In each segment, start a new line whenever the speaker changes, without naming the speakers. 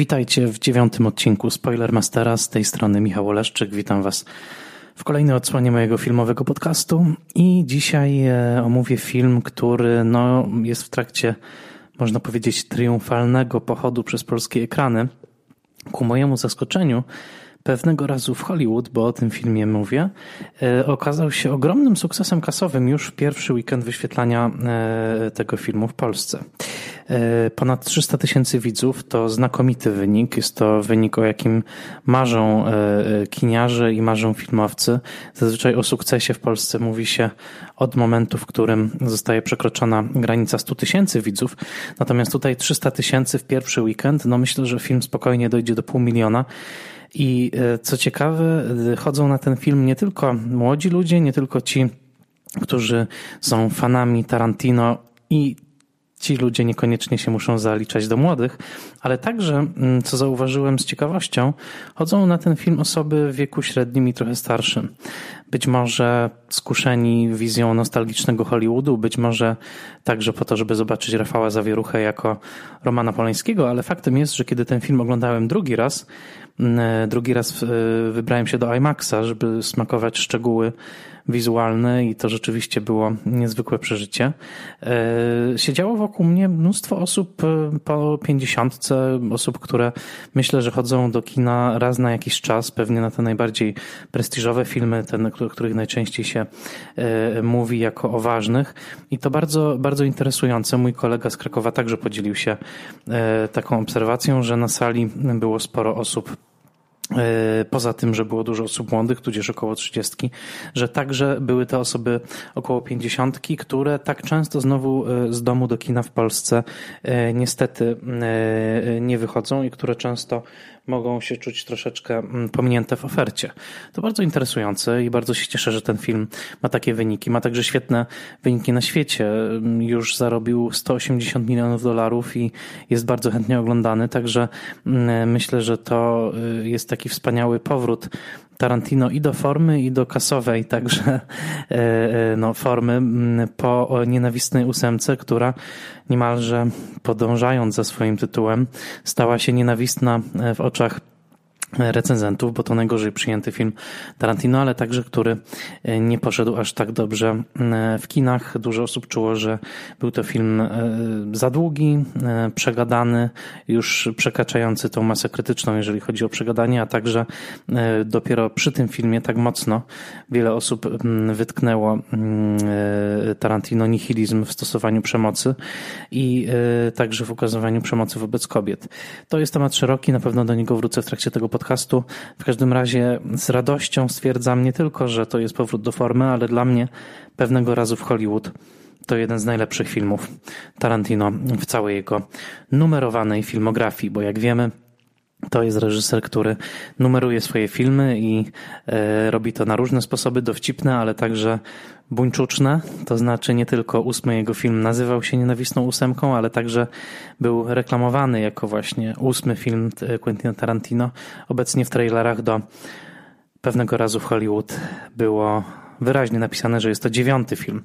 Witajcie w dziewiątym odcinku Spoilermastera. Z tej strony Michał Oleszczyk. Witam Was w kolejnej odsłonie mojego filmowego podcastu. I dzisiaj e, omówię film, który no, jest w trakcie, można powiedzieć, triumfalnego pochodu przez polskie ekrany. Ku mojemu zaskoczeniu, pewnego razu w Hollywood, bo o tym filmie mówię, e, okazał się ogromnym sukcesem kasowym już w pierwszy weekend wyświetlania e, tego filmu w Polsce. E, ponad 300 tysięcy widzów to znakomity wynik. Jest to wynik, o jakim marzą kiniarze i marzą filmowcy. Zazwyczaj o sukcesie w Polsce mówi się od momentu, w którym zostaje przekroczona granica 100 tysięcy widzów. Natomiast tutaj 300 tysięcy w pierwszy weekend, no myślę, że film spokojnie dojdzie do pół miliona. I e, co ciekawe, e, chodzą na ten film nie tylko młodzi ludzie, nie tylko ci, którzy są fanami Tarantino i ci ludzie niekoniecznie się muszą zaliczać do młodych, ale także, mm, co zauważyłem z ciekawością, chodzą na ten film osoby w wieku średnim i trochę starszym. Być może skuszeni wizją nostalgicznego Hollywoodu, być może także po to, żeby zobaczyć Rafała Zawieruchę jako Romana Polańskiego, ale faktem jest, że kiedy ten film oglądałem drugi raz, mm, drugi raz e, wybrałem się do IMAXa, żeby smakować szczegóły wizualne i to rzeczywiście było niezwykłe przeżycie. E, siedziało wokół mnie mnóstwo osób e, po pięćdziesiątce, osób, które myślę, że chodzą do kina raz na jakiś czas, pewnie na te najbardziej prestiżowe filmy, te, o których najczęściej się e, mówi jako o ważnych. I to bardzo, bardzo interesujące. Mój kolega z Krakowa także podzielił się taką obserwacją, że na sali było sporo osób E, poza tym, że było dużo osób młodych, tudzież około 30, że także były to osoby około 50, które tak często znowu e, z domu do kina w Polsce e, niestety nie wychodzą i które często mogą się czuć troszeczkę mm, pominięte w ofercie. To bardzo interesujące i bardzo się cieszę, że ten film ma takie wyniki. Ma także świetne wyniki na świecie. Już zarobił 180 milionów dolarów i jest bardzo chętnie oglądany, także mm, myślę, że to y, jest taki wspaniały powrót Tarantino i do formy, i do kasowej, także e, e, no, formy po nienawistnej ósemce, która niemalże podążając za swoim tytułem stała się nienawistna e, w oczach recenzentów, bo to najgorzej przyjęty film Tarantino, ale także, który e, nie poszedł aż tak dobrze e, w kinach. Dużo osób czuło, że był to film e, za długi, przegadany, już przekraczający tą masę krytyczną, jeżeli chodzi o przegadanie, a także dopiero przy tym filmie tak mocno wiele osób wytknęło Tarantino nihilizm w stosowaniu przemocy i także w ukazywaniu przemocy wobec kobiet. To jest temat szeroki, na pewno do niego wrócę w trakcie tego podcastu. W każdym razie z radością stwierdzam nie tylko, że to jest powrót do formy, ale dla mnie pewnego razu w Hollywood to jeden z najlepszych filmów Tarantino w całej jego numerowanej filmografii, bo jak wiemy, to jest reżyser, który numeruje swoje filmy i e, robi to na różne sposoby, dowcipne, ale także buńczuczne. To znaczy nie tylko ósmy jego film nazywał się Nienawistną ósemką, ale także był reklamowany jako właśnie ósmy film Quentina Tarantino. Obecnie w trailerach do pewnego razu w Hollywood było wyraźnie napisane, że jest to dziewiąty film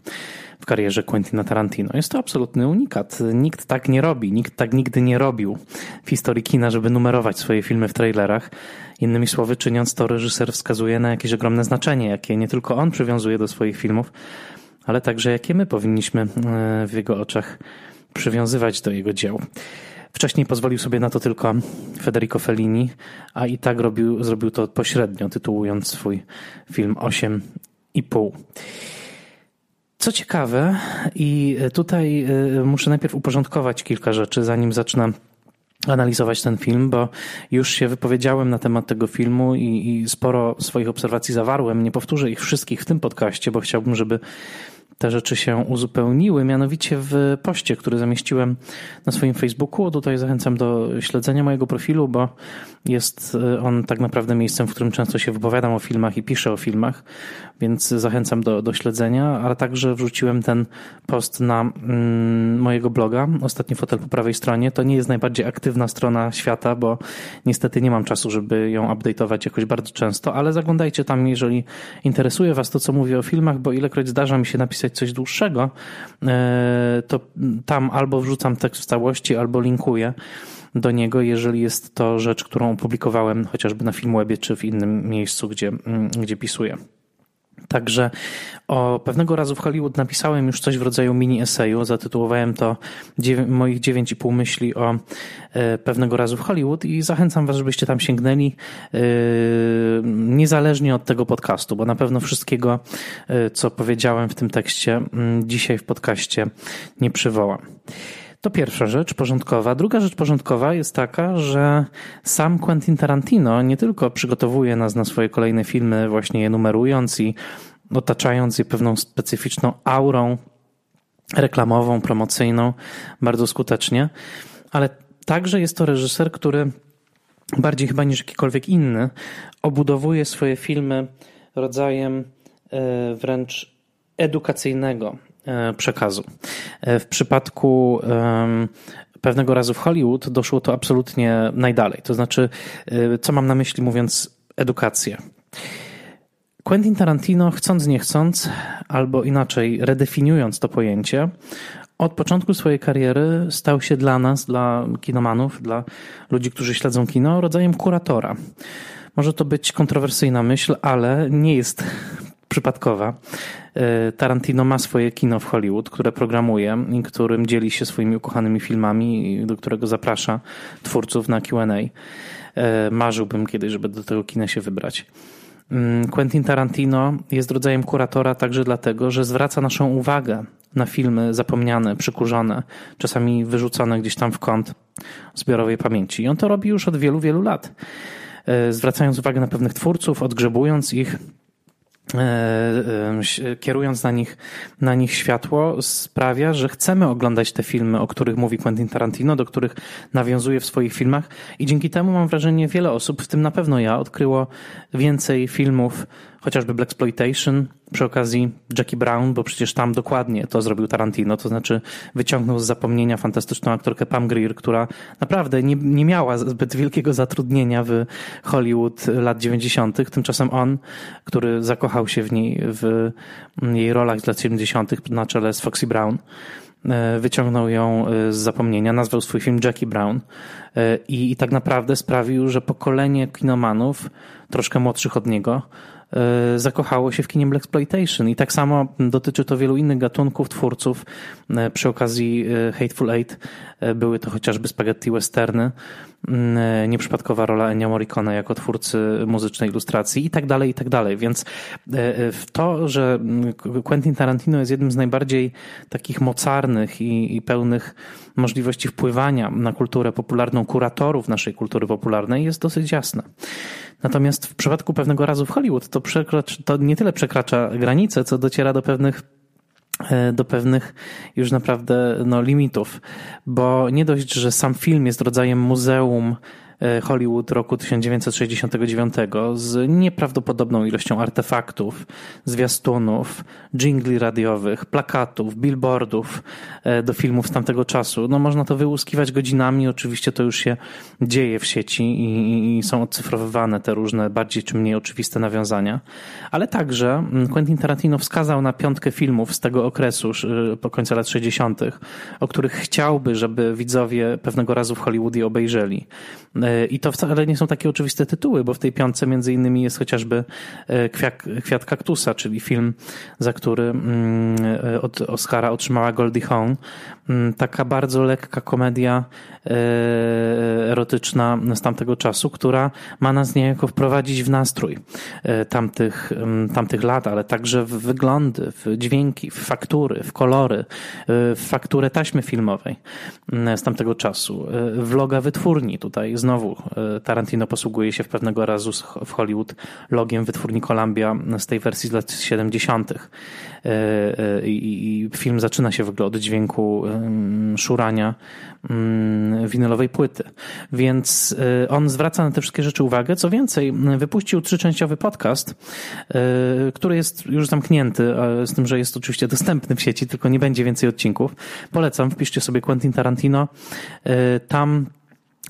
w karierze Quentina Tarantino. Jest to absolutny unikat. Nikt tak nie robi, nikt tak nigdy nie robił w historii kina, żeby numerować swoje filmy w trailerach. Innymi słowy, czyniąc to, reżyser wskazuje na jakieś ogromne znaczenie, jakie nie tylko on przywiązuje do swoich filmów, ale także jakie my powinniśmy e, w jego oczach przywiązywać do jego dzieł. Wcześniej pozwolił sobie na to tylko Federico Fellini, a i tak robił, zrobił to pośrednio, tytułując swój film 8 i pół. Co ciekawe, i tutaj y, muszę najpierw uporządkować kilka rzeczy, zanim zacznę analizować ten film, bo już się wypowiedziałem na temat tego filmu i, i, sporo swoich obserwacji zawarłem. Nie powtórzę ich wszystkich w tym podcaście, bo chciałbym, żeby te rzeczy się uzupełniły, mianowicie w poście, który zamieściłem na swoim Facebooku. Tutaj zachęcam do śledzenia mojego profilu, bo jest e, on tak naprawdę miejscem, w którym często się wypowiadam o filmach i piszę o filmach, więc zachęcam do, do śledzenia, ale także wrzuciłem ten post na mm, mojego bloga. Ostatni fotel po prawej stronie. To nie jest najbardziej aktywna strona świata, bo niestety nie mam czasu, żeby ją update'ować jakoś bardzo często, ale zaglądajcie tam, jeżeli interesuje Was to, co mówię o filmach, bo ilekroć zdarza mi się napisać coś dłuższego, to tam albo wrzucam tekst w całości, albo linkuję do niego, jeżeli jest to rzecz, którą opublikowałem chociażby na Filmwebie czy w innym miejscu, gdzie, mm, gdzie pisuję. Także o pewnego razu w Hollywood napisałem już coś w rodzaju mini eseju. Zatytułowałem to moich 9,5 myśli o e, pewnego razu w Hollywood i zachęcam Was, żebyście tam sięgnęli e, niezależnie od tego podcastu, bo na pewno wszystkiego, e, co powiedziałem w tym tekście, dzisiaj w podcaście nie przywołam. To pierwsza rzecz porządkowa. Druga rzecz porządkowa jest taka, że sam Quentin Tarantino nie tylko przygotowuje nas na swoje kolejne filmy, właśnie je numerując i otaczając je pewną specyficzną aurą reklamową, promocyjną, bardzo skutecznie, ale także jest to reżyser, który bardziej chyba niż jakikolwiek inny obudowuje swoje filmy rodzajem e, wręcz edukacyjnego przekazu. E, w przypadku pewnego razu w Hollywood doszło to absolutnie najdalej. To znaczy, e, co mam na myśli mówiąc edukację? Quentin Tarantino, chcąc nie chcąc, albo inaczej, redefiniując to pojęcie, od początku swojej kariery stał się dla nas, dla kinomanów, dla ludzi, którzy śledzą kino, rodzajem kuratora. Może to być kontrowersyjna myśl, ale nie jest przypadkowa. E, Tarantino ma swoje kino w Hollywood, które programuje i którym dzieli się swoimi ukochanymi filmami, do którego zaprasza twórców na QA. E, marzyłbym kiedyś, żeby do tego kina się wybrać. Mm, Quentin Tarantino jest rodzajem kuratora także dlatego, że zwraca naszą uwagę na filmy zapomniane, przykurzone, czasami wyrzucone gdzieś tam w kąt zbiorowej pamięci. I on to robi już od wielu, wielu lat. E, zwracając uwagę na pewnych twórców, odgrzebując ich, kierując na nich, na nich światło, sprawia, że chcemy oglądać te filmy, o których mówi Quentin Tarantino, do których nawiązuje w swoich filmach. I dzięki temu mam wrażenie, wiele osób, w tym na pewno ja, odkryło więcej filmów chociażby Black Exploitation, przy okazji Jackie Brown, bo przecież tam dokładnie to zrobił Tarantino, to znaczy wyciągnął z zapomnienia fantastyczną aktorkę Pam Grier, która naprawdę nie, nie miała zbyt wielkiego zatrudnienia w Hollywood lat 90. Tymczasem on, który zakochał się w niej, w jej rolach z lat 70. na czele z Foxy Brown, e, wyciągnął ją e, z zapomnienia, nazwał swój film Jackie Brown e, i, i tak naprawdę sprawił, że pokolenie kinomanów, troszkę młodszych od niego, zakochało się w kinie Exploitation i tak samo dotyczy to wielu innych gatunków, twórców. E, przy okazji e, Hateful Eight były to chociażby spaghetti westerny, nieprzypadkowa rola Ennio Morricone jako twórcy muzycznej ilustracji i tak dalej, i tak dalej. Więc w to, że Quentin Tarantino jest jednym z najbardziej takich mocarnych i, i pełnych możliwości wpływania na kulturę popularną kuratorów naszej kultury popularnej jest dosyć jasne. Natomiast w przypadku pewnego razu w Hollywood to, przekracza, to nie tyle przekracza granice, co dociera do pewnych e, do pewnych już naprawdę no, limitów, bo nie dość, że sam film jest rodzajem muzeum Hollywood roku 1969 z nieprawdopodobną ilością artefaktów, zwiastunów, jingli radiowych, plakatów, billboardów e, do filmów z tamtego czasu. No można to wyłuskiwać godzinami, oczywiście to już się dzieje w sieci i, i są odcyfrowywane te różne bardziej czy mniej oczywiste nawiązania, ale także mm, Quentin Tarantino wskazał na piątkę filmów z tego okresu po końcu lat 60., o których chciałby, żeby widzowie pewnego razu w Hollywoodzie obejrzeli. E, I to wcale nie są takie oczywiste tytuły, bo w tej piątce między innymi jest chociażby e, Kwiat, Kwiat Kaktusa, czyli film, za który mm, e, od Oscara otrzymała Goldie Hawn. Mm, taka bardzo lekka komedia erotyczna z tamtego czasu, która ma nas niejako wprowadzić w nastrój tamtych, mm, tamtych lat, ale także w wyglądy, w dźwięki, w faktury, w kolory, w fakturę taśmy filmowej z tamtego czasu. Vloga wytwórni tutaj znowu e, Tarantino posługuje się w pewnego razu w Hollywood logiem wytwórni Columbia z tej wersji z lat 70. E, e, I film zaczyna się w ogóle od dźwięku szurania mm, winylowej płyty. Więc on zwraca na te wszystkie rzeczy uwagę. Co więcej, wypuścił trzyczęściowy podcast, który jest już zamknięty, z tym, że jest oczywiście dostępny w sieci, tylko nie będzie więcej odcinków. Polecam, wpiszcie sobie Quentin Tarantino. Tam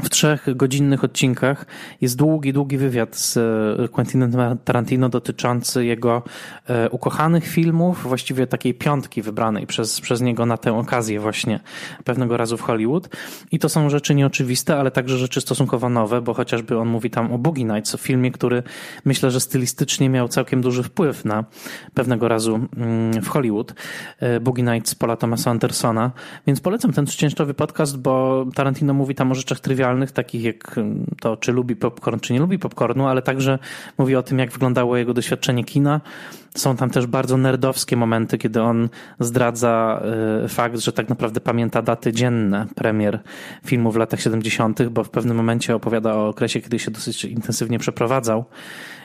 w trzech godzinnych odcinkach jest długi, długi wywiad z e, Quentinem Tarantino dotyczący jego e, ukochanych filmów, właściwie takiej piątki wybranej przez, przez niego na tę okazję właśnie pewnego razu w Hollywood. I to są rzeczy nieoczywiste, ale także rzeczy stosunkowo nowe, bo chociażby on mówi tam o Boogie Nights, o filmie, który myślę, że stylistycznie miał całkiem duży wpływ na pewnego razu mm, w Hollywood. E, Boogie Nights Paula Thomasa Andersona. Więc polecam ten częściowy podcast, bo Tarantino mówi tam o rzeczach trywialnych takich jak to, czy lubi popcorn, czy nie lubi popcornu, ale także mówi o tym, jak wyglądało jego doświadczenie kina. Są tam też bardzo nerdowskie momenty, kiedy on zdradza e, fakt, że tak naprawdę pamięta daty dzienne premier filmu w latach 70., bo w pewnym momencie opowiada o okresie, kiedy się dosyć intensywnie przeprowadzał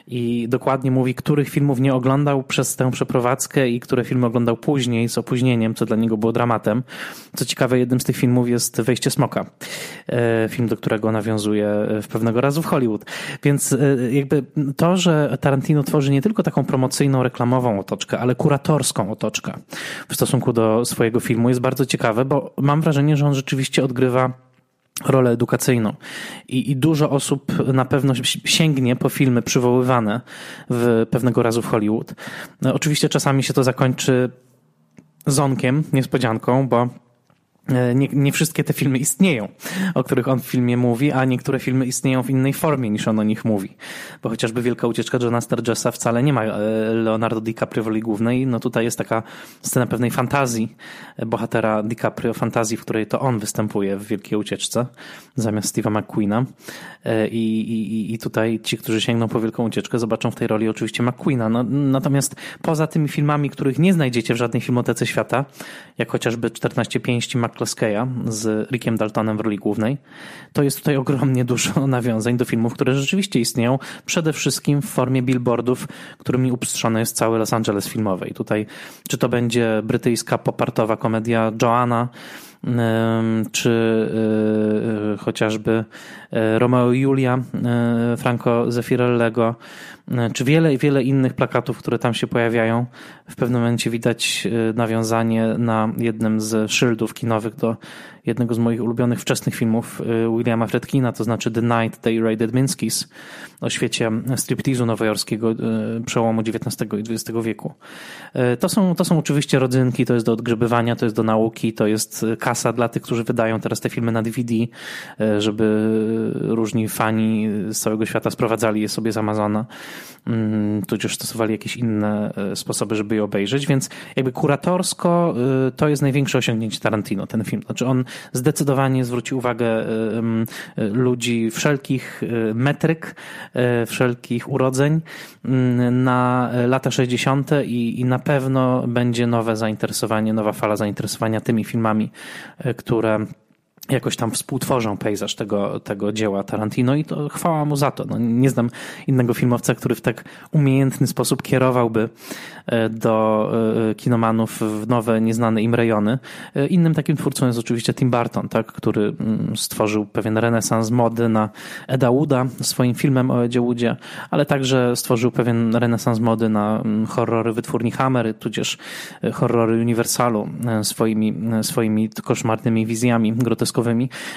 i dokładnie mówi, których filmów nie oglądał przez tę przeprowadzkę i które filmy oglądał później z opóźnieniem, co dla niego było dramatem. Co ciekawe, jednym z tych filmów jest Wejście Smoka, e, film, do którego nawiązuje w pewnego razu w Hollywood. Więc e, jakby to, że Tarantino tworzy nie tylko taką promocyjną, reklamową otoczkę, ale kuratorską otoczkę w stosunku do swojego filmu jest bardzo ciekawe, bo mam wrażenie, że on rzeczywiście odgrywa rolę edukacyjną. I, I, dużo osób na pewno sięgnie po filmy przywoływane w pewnego razu w Hollywood. No, oczywiście czasami się to zakończy zonkiem, niespodzianką, bo E, nie, nie, wszystkie te filmy istnieją, o których on w filmie mówi, a niektóre filmy istnieją w innej formie niż on o nich mówi. Bo chociażby Wielka Ucieczka Johna Sturgesa wcale nie ma e, Leonardo DiCaprio w roli głównej. No tutaj jest taka scena pewnej fantazji e, bohatera DiCaprio, fantazji, w której to on występuje w Wielkiej Ucieczce zamiast Steve'a McQueena. I, i, I tutaj ci, którzy sięgną po Wielką Ucieczkę zobaczą w tej roli oczywiście McQueena. No, natomiast poza tymi filmami, których nie znajdziecie w żadnej filmotece świata, jak chociażby 14 pięści McCloskeya z Rickiem Daltonem w roli głównej, to jest tutaj ogromnie dużo nawiązań do filmów, które rzeczywiście istnieją, przede wszystkim w formie billboardów, którymi upstrzony jest cały Los Angeles filmowy. I tutaj, czy to będzie brytyjska popartowa komedia Joanna, czy y, y, chociażby y, Romeo i Julia Franco Zeffirellego, czy wiele, wiele innych plakatów, które tam się pojawiają. W pewnym momencie widać nawiązanie na jednym z szyldów kinowych do jednego z moich ulubionych wczesnych filmów Williama Fredkina, to znaczy The Night They Raided Minsky's o świecie striptizu nowojorskiego przełomu XIX i XX wieku. To są, to są oczywiście rodzynki, to jest do odgrzebywania, to jest do nauki, to jest kasa dla tych, którzy wydają teraz te filmy na DVD, żeby różni fani z całego świata sprowadzali je sobie z Amazona, tudzież stosowali jakieś inne e, sposoby, żeby je obejrzeć, więc jakby kuratorsko e, to jest największe osiągnięcie Tarantino, ten film. Znaczy on zdecydowanie zwróci uwagę ludzi wszelkich metryk, wszelkich urodzeń mm, na lata 60. I, i na pewno będzie nowe zainteresowanie, nowa fala zainteresowania tymi filmami, które jakoś tam współtworzą pejzaż tego, tego dzieła Tarantino i to chwała mu za to. No, nie znam innego filmowca, który w tak umiejętny sposób kierowałby e, do e, kinomanów w nowe, nieznane im rejony. E, innym takim twórcą jest oczywiście Tim Burton, tak, który mm, stworzył pewien renesans mody na Eda Wooda swoim filmem o Edzie Woodzie, ale także stworzył pewien renesans mody na mm, horrory wytwórni Hammer, tudzież horrory Universalu swoimi, swoimi koszmarnymi wizjami groteskowymi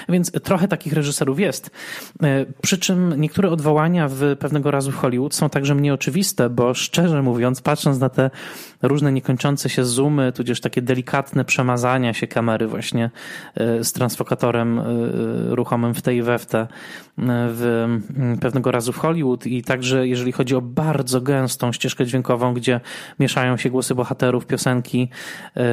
więc trochę takich reżyserów jest. E, przy czym niektóre odwołania w pewnego razu w Hollywood są także mnie oczywiste, bo szczerze mówiąc, patrząc na te różne niekończące się zoomy, tudzież takie delikatne przemazania się kamery właśnie e, z transfokatorem e, ruchomym w tej i we w w pewnego razu w Hollywood i także jeżeli chodzi o bardzo gęstą ścieżkę dźwiękową, gdzie mieszają się głosy bohaterów, piosenki,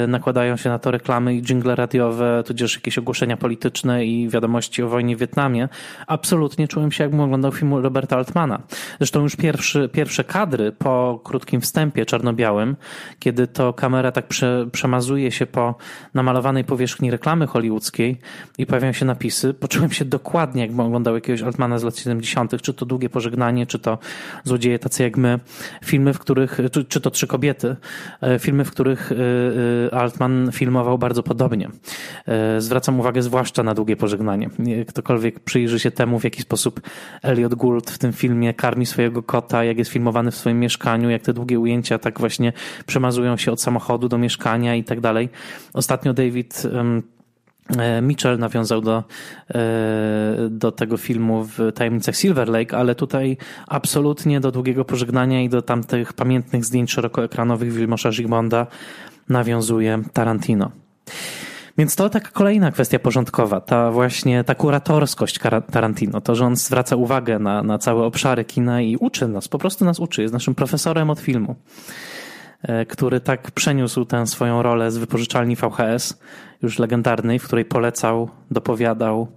nakładają się na to reklamy i jingle radiowe, tudzież jakieś ogłoszenia polityczne i wiadomości o wojnie w Wietnamie, absolutnie czułem się, jakbym oglądał film Roberta Altmana. Zresztą już pierwszy, pierwsze kadry po krótkim wstępie czarno-białym, kiedy to kamera tak prze, przemazuje się po namalowanej powierzchni reklamy hollywoodzkiej i pojawiają się napisy, poczułem się dokładnie, jakbym oglądał jakiegoś Altmana z lat 70., czy to Długie Pożegnanie, czy to Złodzieje tacy jak my, filmy, w których, czy, czy to Trzy Kobiety, e, filmy, w których e, e, Altman filmował bardzo podobnie. Zwracam uwagę zwłaszcza na długie pożegnanie. Ktokolwiek przyjrzy się temu, w jaki sposób Elliot Gould w tym filmie karmi swojego kota, jak jest filmowany w swoim mieszkaniu, jak te długie ujęcia tak właśnie przemazują się od samochodu do mieszkania i tak dalej. Ostatnio David Mitchell nawiązał do, do tego filmu w Tajemnicach Silver Lake, ale tutaj absolutnie do Długiego Pożegnania i do tamtych pamiętnych zdjęć szerokoekranowych Wilmosza Zsigmonda nawiązuje Tarantino. Więc to taka kolejna kwestia porządkowa, ta właśnie ta kuratorskość Tarantino, to, że on zwraca uwagę na, na całe obszary kina i uczy nas, po prostu nas uczy, jest naszym profesorem od filmu, e, który tak przeniósł tę swoją rolę z wypożyczalni VHS, już legendarnej, w której polecał, dopowiadał,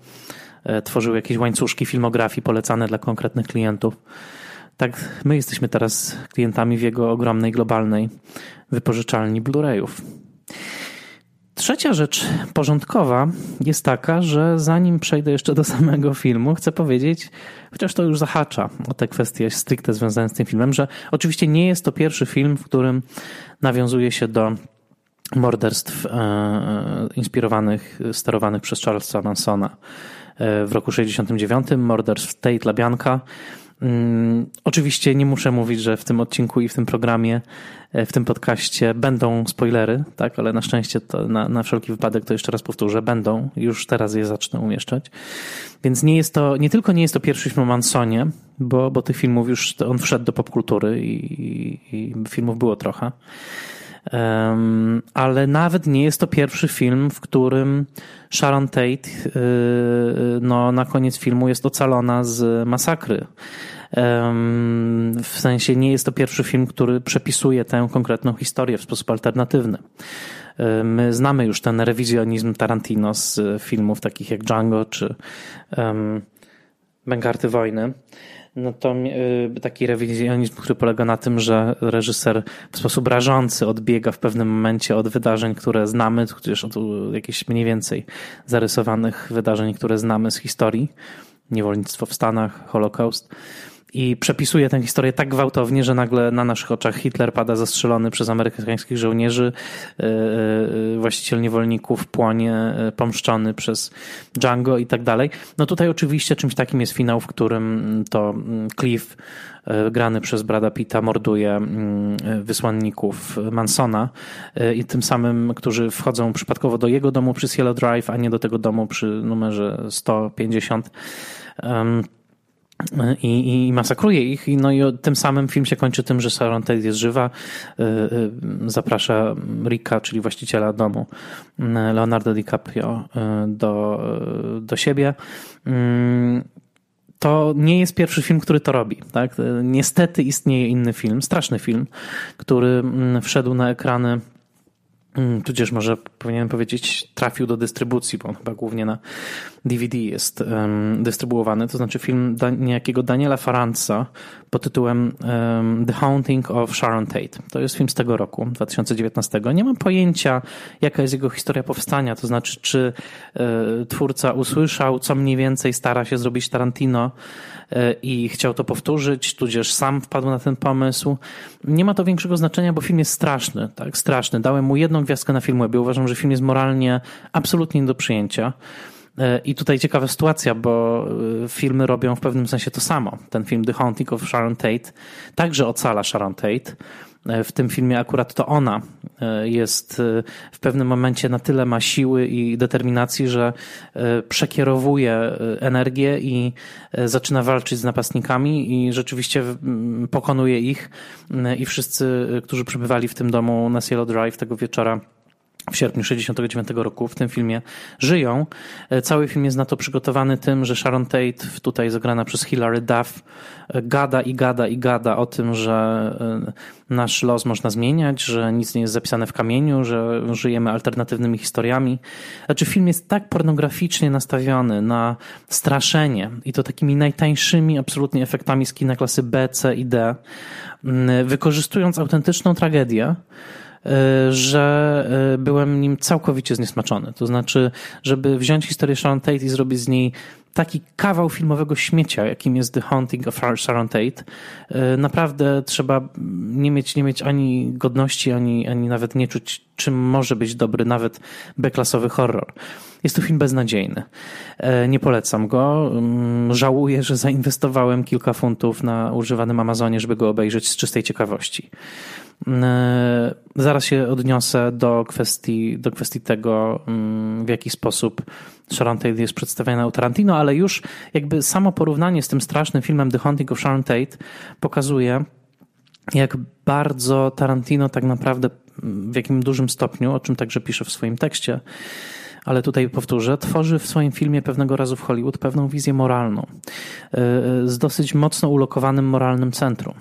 e, tworzył jakieś łańcuszki filmografii polecane dla konkretnych klientów. Tak, my jesteśmy teraz klientami w jego ogromnej, globalnej wypożyczalni Blu-rayów. Trzecia rzecz porządkowa jest taka, że zanim przejdę jeszcze do samego filmu, chcę powiedzieć, chociaż to już zahacza o te kwestie stricte związane z tym filmem, że oczywiście nie jest to pierwszy film, w którym nawiązuje się do morderstw e, inspirowanych, sterowanych przez Charlesa Mansona. E, w roku 69 morderstw Tate LaBianca Mm, oczywiście nie muszę mówić, że w tym odcinku i w tym programie, e, w tym podcaście będą spoilery, tak, ale na szczęście to na, na wszelki wypadek to jeszcze raz powtórzę, będą, już teraz je zacznę umieszczać. Więc nie jest to, nie tylko nie jest to pierwszy film o Mansonie, bo, bo tych filmów już, on wszedł do popkultury i, i, i filmów było trochę. Ale nawet nie jest to pierwszy film, w którym Sharon Tate yy, no, na koniec filmu jest ocalona z masakry. W sensie nie jest to pierwszy film, który przepisuje tę konkretną historię w sposób alternatywny. My znamy już ten rewizjonizm Tarantino z filmów takich jak Django czy um, Wojny no to y, taki rewizjonizm, który polega na tym, że reżyser w sposób rażący odbiega w pewnym momencie od wydarzeń, które znamy, tudzież od jakichś mniej więcej zarysowanych wydarzeń, które znamy z historii. Niewolnictwo w Stanach, Holokaust i przepisuje tę historię tak gwałtownie, że nagle na naszych oczach Hitler pada zastrzelony przez amerykańskich żołnierzy, e, e, właściciel niewolników płonie e, pomszczony przez Django i tak dalej. No tutaj oczywiście czymś takim jest finał, w którym to mm, Cliff grany przez Brada Pitta morduje mm, wysłanników Mansona i tym samym, którzy wchodzą przypadkowo do jego domu przy Cielo Drive, a nie do tego domu przy numerze 150 i, i masakruje ich. No i tym samym film się kończy tym, że Sharon Tate jest żywa, y, y, zaprasza Ricka, czyli właściciela domu y, Leonardo DiCaprio do, do siebie. To nie jest pierwszy film, który to robi. Tak? Niestety istnieje inny film, straszny film, który mm, wszedł na ekrany tudzież może powinienem powiedzieć, trafił do dystrybucji, bo on chyba głównie na DVD jest dystrybuowany. To znaczy film niejakiego Daniela Faranza pod tytułem The Haunting of Sharon Tate. To jest film z tego roku, 2019. Nie mam pojęcia, jaka jest jego historia powstania. To znaczy, czy y, twórca usłyszał, co mniej więcej stara się zrobić Tarantino E, i chciał to powtórzyć, tudzież sam wpadł na ten pomysł. Nie ma to większego znaczenia, bo film jest straszny, tak, straszny. Dałem mu jedną gwiazdkę na Filmwebie. Uważam, że film jest moralnie absolutnie nie do przyjęcia. E, I tutaj ciekawa sytuacja, bo e, filmy robią w pewnym sensie to samo. Ten film The Haunting of Sharon Tate także ocala Sharon Tate w tym filmie akurat to ona e, jest e, w pewnym momencie na tyle ma siły i determinacji, że e, przekierowuje energię i zaczyna walczyć z napastnikami i rzeczywiście pokonuje ich i wszyscy, którzy przybywali w tym domu na Cielo Drive tego wieczora w sierpniu 69 roku w tym filmie żyją. E, cały film jest na to przygotowany tym, że Sharon Tate, tutaj zagrana przez Hilary Duff, e, gada i gada i gada o tym, że e, nasz los można zmieniać, że nic nie jest zapisane w kamieniu, że żyjemy alternatywnymi historiami. Znaczy film jest tak pornograficznie nastawiony na straszenie i to takimi najtańszymi absolutnie efektami z kina klasy B, C i D, wykorzystując autentyczną tragedię, że e, byłem nim całkowicie zniesmaczony. To znaczy, żeby wziąć historię Sharon Tate i zrobić z niej taki kawał filmowego śmiecia, jakim jest The Haunting of Sharon Tate, e, naprawdę trzeba nie mieć, nie mieć ani godności, ani, ani nawet nie czuć, czym może być dobry, nawet beklasowy horror. Jest to film beznadziejny. Nie polecam go. Mm, żałuję, że zainwestowałem kilka funtów na używanym Amazonie, żeby go obejrzeć z czystej ciekawości. E, zaraz się odniosę do kwestii, do kwestii tego, mm, w jaki sposób Sharon Tate jest przedstawiana u Tarantino, ale już jakby samo porównanie z tym strasznym filmem The Haunting of Sharon Tate pokazuje, jak bardzo Tarantino tak naprawdę w jakim dużym stopniu, o czym także pisze w swoim tekście, ale tutaj powtórzę, tworzy w swoim filmie pewnego razu w Hollywood pewną wizję moralną. E, z dosyć mocno ulokowanym moralnym centrum.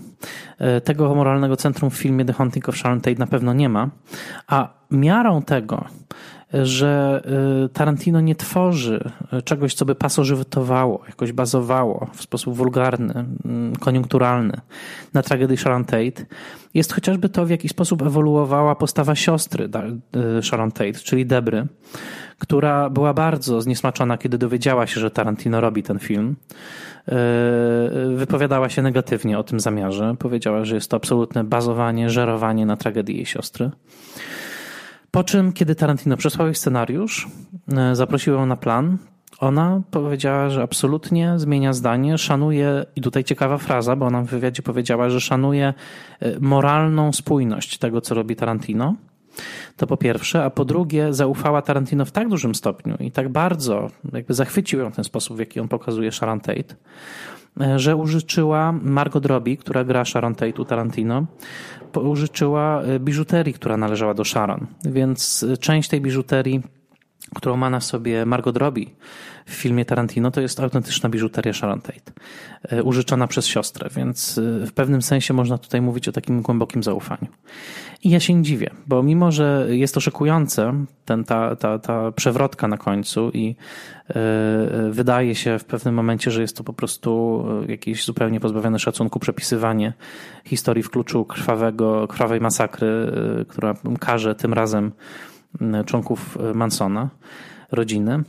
E, tego moralnego centrum w filmie The Haunting of Sharon Tate na pewno nie ma, a miarą tego, że Tarantino nie tworzy czegoś, co by pasożytowało, jakoś bazowało w sposób wulgarny, mm, koniunkturalny na tragedii Sharon Tate, jest chociażby to, w jaki sposób ewoluowała postawa siostry Sharon Tate, czyli Debry, która była bardzo zniesmaczona, kiedy dowiedziała się, że Tarantino robi ten film. Y, wypowiadała się negatywnie o tym zamiarze. Powiedziała, że jest to absolutne bazowanie, żerowanie na tragedii jej siostry. Po czym, kiedy Tarantino przesłał jej scenariusz, e, zaprosił ją na plan, ona powiedziała, że absolutnie zmienia zdanie, szanuje, i tutaj ciekawa fraza, bo ona w wywiadzie powiedziała, że szanuje e, moralną spójność tego, co robi Tarantino. To po pierwsze, a po drugie, zaufała Tarantino w tak dużym stopniu i tak bardzo jakby zachwycił ją ten sposób, w jaki on pokazuje Sharon Tate, e, że użyczyła Margot Robbie, która gra Sharon Tate u Tarantino, użyczyła e, biżuterii, która należała do Sharon. Więc e, część tej biżuterii, którą ma na sobie Margot Robbie w filmie Tarantino, to jest autentyczna biżuteria Sharon Tate, e, użyczona przez siostrę, więc w pewnym sensie można tutaj mówić o takim głębokim zaufaniu. I ja się nie dziwię, bo mimo, że jest to szokujące, ten, ta, ta, ta przewrotka na końcu i yy, wydaje się w pewnym momencie, że jest to po prostu jakieś zupełnie pozbawione szacunku przepisywanie historii w kluczu krwawego, krwawej masakry, która karze tym razem członków Mansona, rodziny.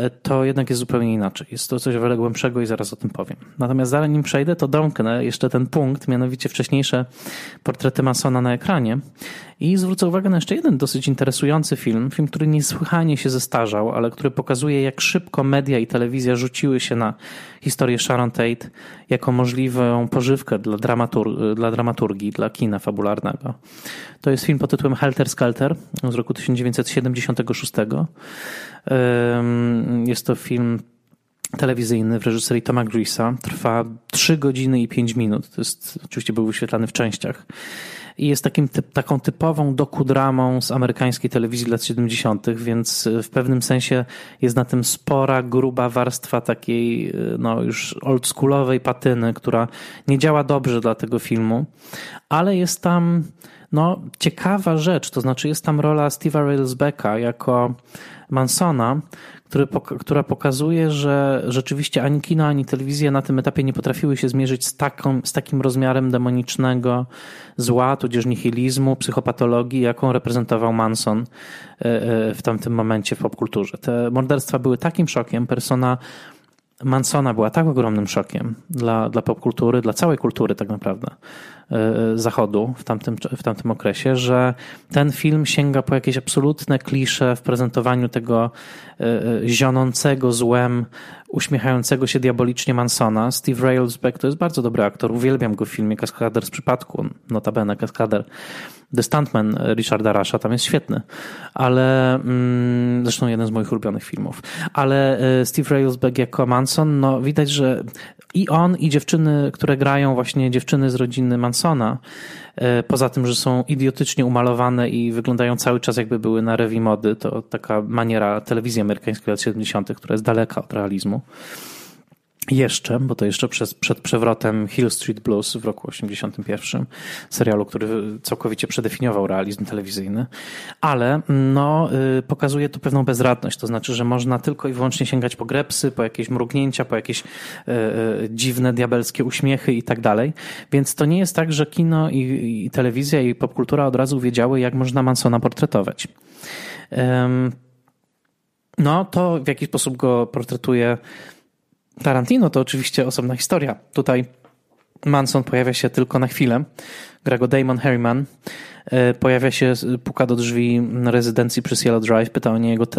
E, to jednak jest zupełnie inaczej. Jest to coś wiele głębszego i zaraz o tym powiem. Natomiast zanim przejdę, to domknę jeszcze ten punkt, mianowicie wcześniejsze portrety Masona na ekranie i zwrócę uwagę na jeszcze jeden dosyć interesujący film, film, który niesłychanie się zestarzał, ale który pokazuje, jak szybko media i telewizja rzuciły się na historię Sharon Tate jako możliwą pożywkę dla, dramatur dla dramaturgii, dla kina fabularnego. To jest film pod tytułem Helter Skelter z roku 1976. Jest to film telewizyjny w reżyserii Toma Greasa. Trwa 3 godziny i 5 minut. To jest, oczywiście był wyświetlany w częściach. I jest takim, typ, taką typową dokudramą z amerykańskiej telewizji lat 70., więc w pewnym sensie jest na tym spora, gruba warstwa takiej no, już oldschoolowej patyny, która nie działa dobrze dla tego filmu, ale jest tam no, ciekawa rzecz, to znaczy jest tam rola Steve'a Railsbacka jako Mansona, który, która pokazuje, że rzeczywiście ani kino, ani telewizja na tym etapie nie potrafiły się zmierzyć z, taką, z takim rozmiarem demonicznego zła, tudzież nihilizmu, psychopatologii, jaką reprezentował Manson e, e, w tamtym momencie w popkulturze. Te morderstwa były takim szokiem, persona Mansona była tak ogromnym szokiem dla, dla popkultury, dla całej kultury tak naprawdę Zachodu w tamtym, w tamtym okresie, że ten film sięga po jakieś absolutne klisze w prezentowaniu tego e, zionącego złem, uśmiechającego się diabolicznie Mansona. Steve Railsback to jest bardzo dobry aktor, uwielbiam go w filmie Kaskader z przypadku, notabene Kaskader The Stuntman Richarda Rasha tam jest świetny, ale mm, zresztą jeden z moich ulubionych filmów. Ale e, Steve Railsback jako Manson, no widać, że i on, i dziewczyny, które grają właśnie dziewczyny z rodziny Mansona, e, poza tym, że są idiotycznie umalowane i wyglądają cały czas jakby były na rewi mody, to taka maniera telewizji amerykańskiej lat 70., która jest daleka od realizmu jeszcze, bo to jeszcze przed, przed przewrotem Hill Street Blues w roku 81, serialu, który całkowicie przedefiniował realizm telewizyjny, ale no, y, pokazuje tu pewną bezradność, to znaczy, że można tylko i wyłącznie sięgać po grepsy, po jakieś mrugnięcia, po jakieś y, y, dziwne, diabelskie uśmiechy i tak dalej, więc to nie jest tak, że kino i, i telewizja i popkultura od razu wiedziały, jak można Mansona portretować. No, to w jaki sposób go portretuje Tarantino to oczywiście osobna historia. Tutaj Manson pojawia się tylko na chwilę. Gra go Damon Harriman. E, pojawia się, puka do drzwi rezydencji przy Cielo Drive, pyta o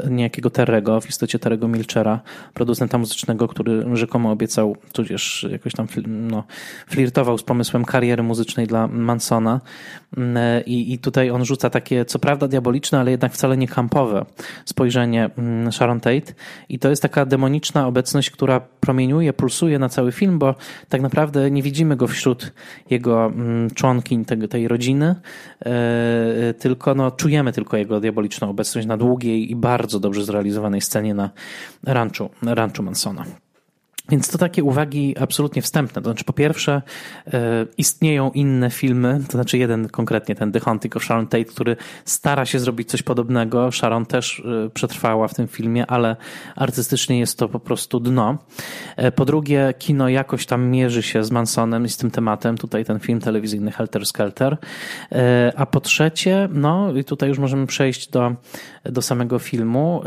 niejakiego Terrego, w istocie Terrego Milchera, producenta muzycznego, który rzekomo obiecał, tudzież jakoś tam no, flirtował z pomysłem kariery muzycznej dla Mansona. Mm, e, I, I tutaj on rzuca takie, co prawda diaboliczne, ale jednak wcale nie kampowe spojrzenie mm, Sharon Tate. I to jest taka demoniczna obecność, która promieniuje, pulsuje na cały film, bo tak naprawdę nie widzimy go wśród jego mm, członkiń tej, tej rodziny, e, tylko no, czujemy tylko jego diaboliczną obecność na długiej i bardzo dobrze zrealizowanej scenie na ranchu, ranchu Mansona. Więc to takie uwagi absolutnie wstępne. To znaczy, po pierwsze, e, istnieją inne filmy, to znaczy jeden konkretnie, ten The Haunting of Sharon Tate, który stara się zrobić coś podobnego. Sharon też e, przetrwała w tym filmie, ale artystycznie jest to po prostu dno. E, po drugie, kino jakoś tam mierzy się z Mansonem i z tym tematem. Tutaj ten film telewizyjny Helter Skelter. A po trzecie, no i tutaj już możemy przejść do, do samego filmu.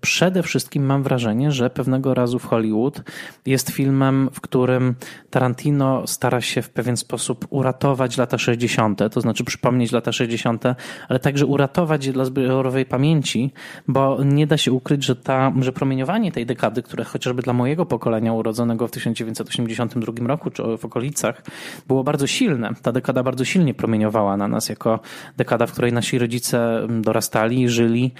Przede wszystkim mam wrażenie, że pewnego razu w Hollywood jest filmem, w którym Tarantino stara się w pewien sposób uratować lata 60., to znaczy przypomnieć lata 60., ale także uratować je dla zbiorowej pamięci, bo nie da się ukryć, że, ta, że promieniowanie tej dekady, które chociażby dla mojego pokolenia urodzonego w 1982 roku czy w okolicach było bardzo silne. Ta dekada bardzo silnie promieniowała na nas jako dekada, w której nasi rodzice dorastali, żyli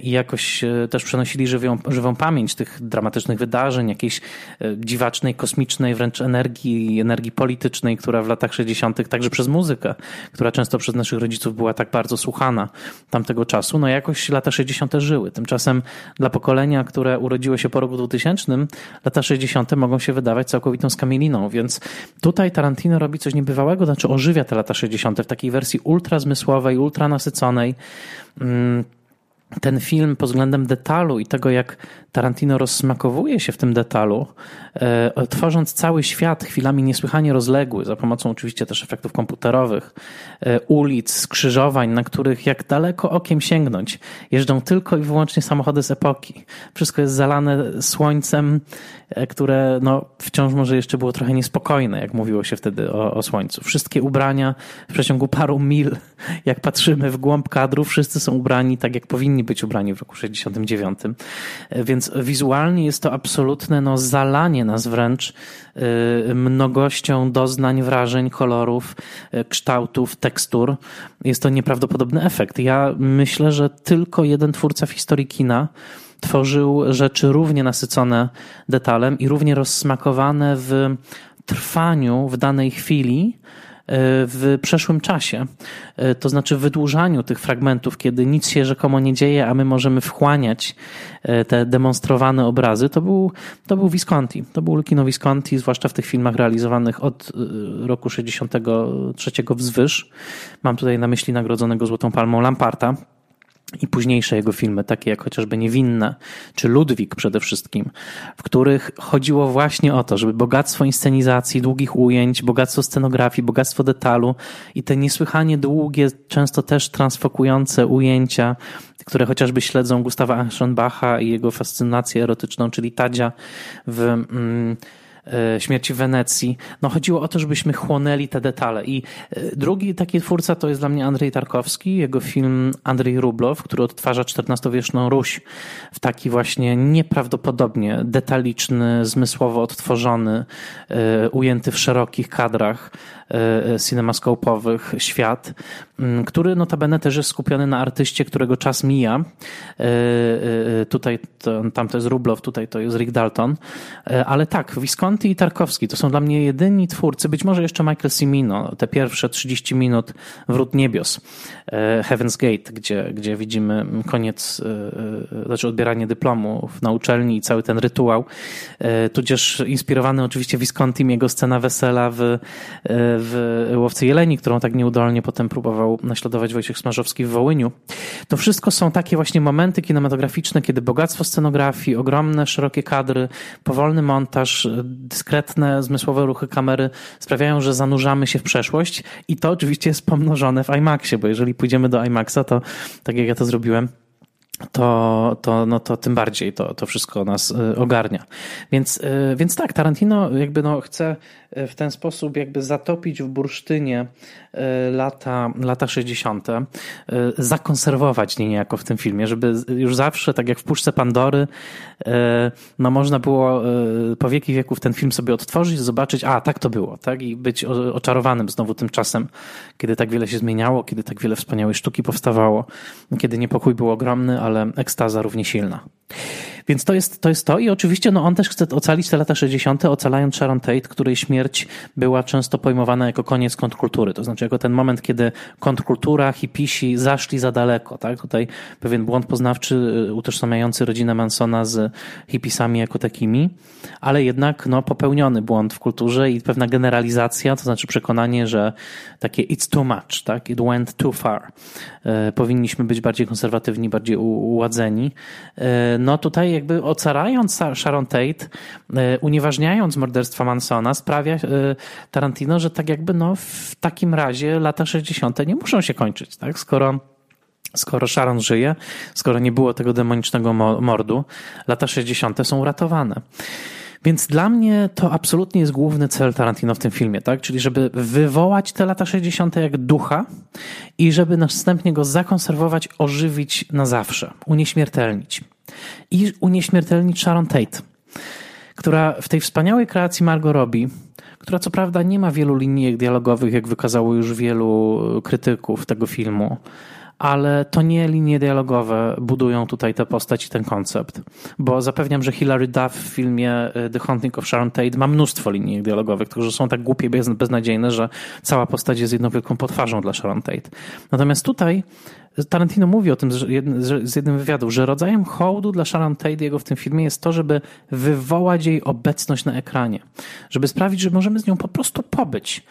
i jakoś e, też przenosili żywą, żywą pamięć tych dramatycznych wydarzeń, jakiejś E, dziwacznej, kosmicznej wręcz energii, energii politycznej, która w latach 60., także przez muzykę, która często przez naszych rodziców była tak bardzo słuchana tamtego czasu, no jakoś lata 60. żyły. Tymczasem dla pokolenia, które urodziło się po roku 2000, lata 60. mogą się wydawać całkowitą skamieliną, więc tutaj Tarantino robi coś niebywałego, znaczy ożywia te lata 60. w takiej wersji ultra zmysłowej, ultra nasyconej. Mm, ten film pod względem detalu i tego, jak Tarantino rozsmakowuje się w tym detalu, e, tworząc cały świat chwilami niesłychanie rozległy, za pomocą oczywiście też efektów komputerowych, e, ulic, skrzyżowań, na których jak daleko okiem sięgnąć, jeżdżą tylko i wyłącznie samochody z epoki. Wszystko jest zalane słońcem, które no, wciąż może jeszcze było trochę niespokojne, jak mówiło się wtedy o, o słońcu. Wszystkie ubrania w przeciągu paru mil, jak patrzymy w głąb kadru, wszyscy są ubrani tak, jak powinni być ubrani w roku 69. E, więc wizualnie jest to absolutne no, zalanie nas wręcz e, mnogością doznań, wrażeń, kolorów, e, kształtów, tekstur. Jest to nieprawdopodobny efekt. Ja myślę, że tylko jeden twórca w historii kina tworzył rzeczy równie nasycone detalem i równie rozsmakowane w trwaniu w danej chwili, w przeszłym czasie. E, to znaczy wydłużaniu tych fragmentów, kiedy nic się rzekomo nie dzieje, a my możemy wchłaniać e, te demonstrowane obrazy, to był, to był Visconti. To był Lukino Visconti, zwłaszcza w tych filmach realizowanych od e, roku 63 wzwyż. Mam tutaj na myśli nagrodzonego Złotą Palmą Lamparta, i późniejsze jego filmy, takie jak chociażby Niewinne, czy Ludwik przede wszystkim, w których chodziło właśnie o to, żeby bogactwo inscenizacji, długich ujęć, bogactwo scenografii, bogactwo detalu i te niesłychanie długie, często też transfokujące ujęcia, które chociażby śledzą Gustawa Aschenbacha i jego fascynację erotyczną, czyli Tadzia w... Mm, śmierci w Wenecji. No chodziło o to, żebyśmy chłonęli te detale. I e, drugi taki twórca to jest dla mnie Andrzej Tarkowski, jego film Andrzej Rublow, który odtwarza XIV-wieczną Ruś w taki właśnie nieprawdopodobnie detaliczny, zmysłowo odtworzony, e, ujęty w szerokich kadrach cinemaskopowych świat, który notabene też jest skupiony na artyście, którego czas mija. Tutaj tam to jest Rublow, tutaj to jest Rick Dalton. Ale tak, Visconti Conti i Tarkowski to są dla mnie jedyni twórcy, być może jeszcze Michael Cimino, te pierwsze 30 minut Wrót Niebios, e, Heaven's Gate, gdzie, gdzie widzimy koniec, e, e, znaczy odbieranie dyplomów na uczelni i cały ten rytuał, tudzież inspirowany oczywiście Viscontim, jego scena wesela w, w Łowcy Jeleni, którą tak nieudolnie potem próbował naśladować Wojciech Smarzowski w Wołyniu. To wszystko są takie właśnie momenty kinematograficzne, kiedy bogactwo scenografii, ogromne, szerokie kadry, powolny montaż, dyskretne, zmysłowe ruchy kamery sprawiają, że zanurzamy się w przeszłość i to oczywiście jest pomnożone w IMAXie, bo jeżeli pójdziemy do IMAXa, to tak jak ja to zrobiłem, to, to, no to tym bardziej to, to wszystko nas y, ogarnia. Więc, y, więc tak, Tarantino jakby no chce w ten sposób jakby zatopić w bursztynie e, lata, lata 60., e, zakonserwować niejako w tym filmie, żeby już zawsze, tak jak w Puszce Pandory, e, no można było po wieki wieków ten film sobie odtworzyć, zobaczyć, a tak to było, tak? I być oczarowanym znowu tym czasem, kiedy tak wiele się zmieniało, kiedy tak wiele wspaniałej sztuki powstawało, kiedy niepokój był ogromny, ale ekstaza równie silna. Więc to jest to, jest to. i oczywiście no, on też chce ocalić te lata 60., ocalając Sharon Tate, której śmierć była często pojmowana jako koniec kontrkultury. To znaczy jako ten moment, kiedy kontrkultura, hipisi zaszli za daleko. Tak? Tutaj pewien błąd poznawczy y, utożsamiający rodzinę Mansona z hipisami jako takimi, ale jednak no, popełniony błąd w kulturze i pewna generalizacja, to znaczy przekonanie, że takie it's too much, tak? it went too far. E, powinniśmy być bardziej konserwatywni, bardziej uładzeni. E, no tutaj jakby ocalając Sharon Tate, e, unieważniając morderstwa Mansona, sprawia Tarantino, że tak jakby no w takim razie lata 60. nie muszą się kończyć, tak? Skoro Skoro Sharon żyje, skoro nie było tego demonicznego mordu, lata 60. są uratowane. Więc dla mnie to absolutnie jest główny cel Tarantino w tym filmie, tak? Czyli żeby wywołać te lata 60. jak ducha i żeby następnie go zakonserwować, ożywić na zawsze, unieśmiertelnić. I unieśmiertelnić Sharon Tate, która w tej wspaniałej kreacji Margot Robbie, która co prawda nie ma wielu linijek dialogowych, jak wykazało już wielu krytyków tego filmu, ale to nie linie dialogowe budują tutaj tę postać i ten koncept. Bo zapewniam, że Hilary Duff w filmie y, The Haunting of Sharon Tate ma mnóstwo linii dialogowych, które są tak głupie, bez, beznadziejne, że cała postać jest jedną wielką potwarzą dla Sharon Tate. Natomiast tutaj Tarantino mówi o tym z jednym wywiadu, że rodzajem hołdu dla Sharon Tate jego w tym filmie jest to, żeby wywołać jej obecność na ekranie. Żeby sprawić, że możemy z nią po prostu pobyć.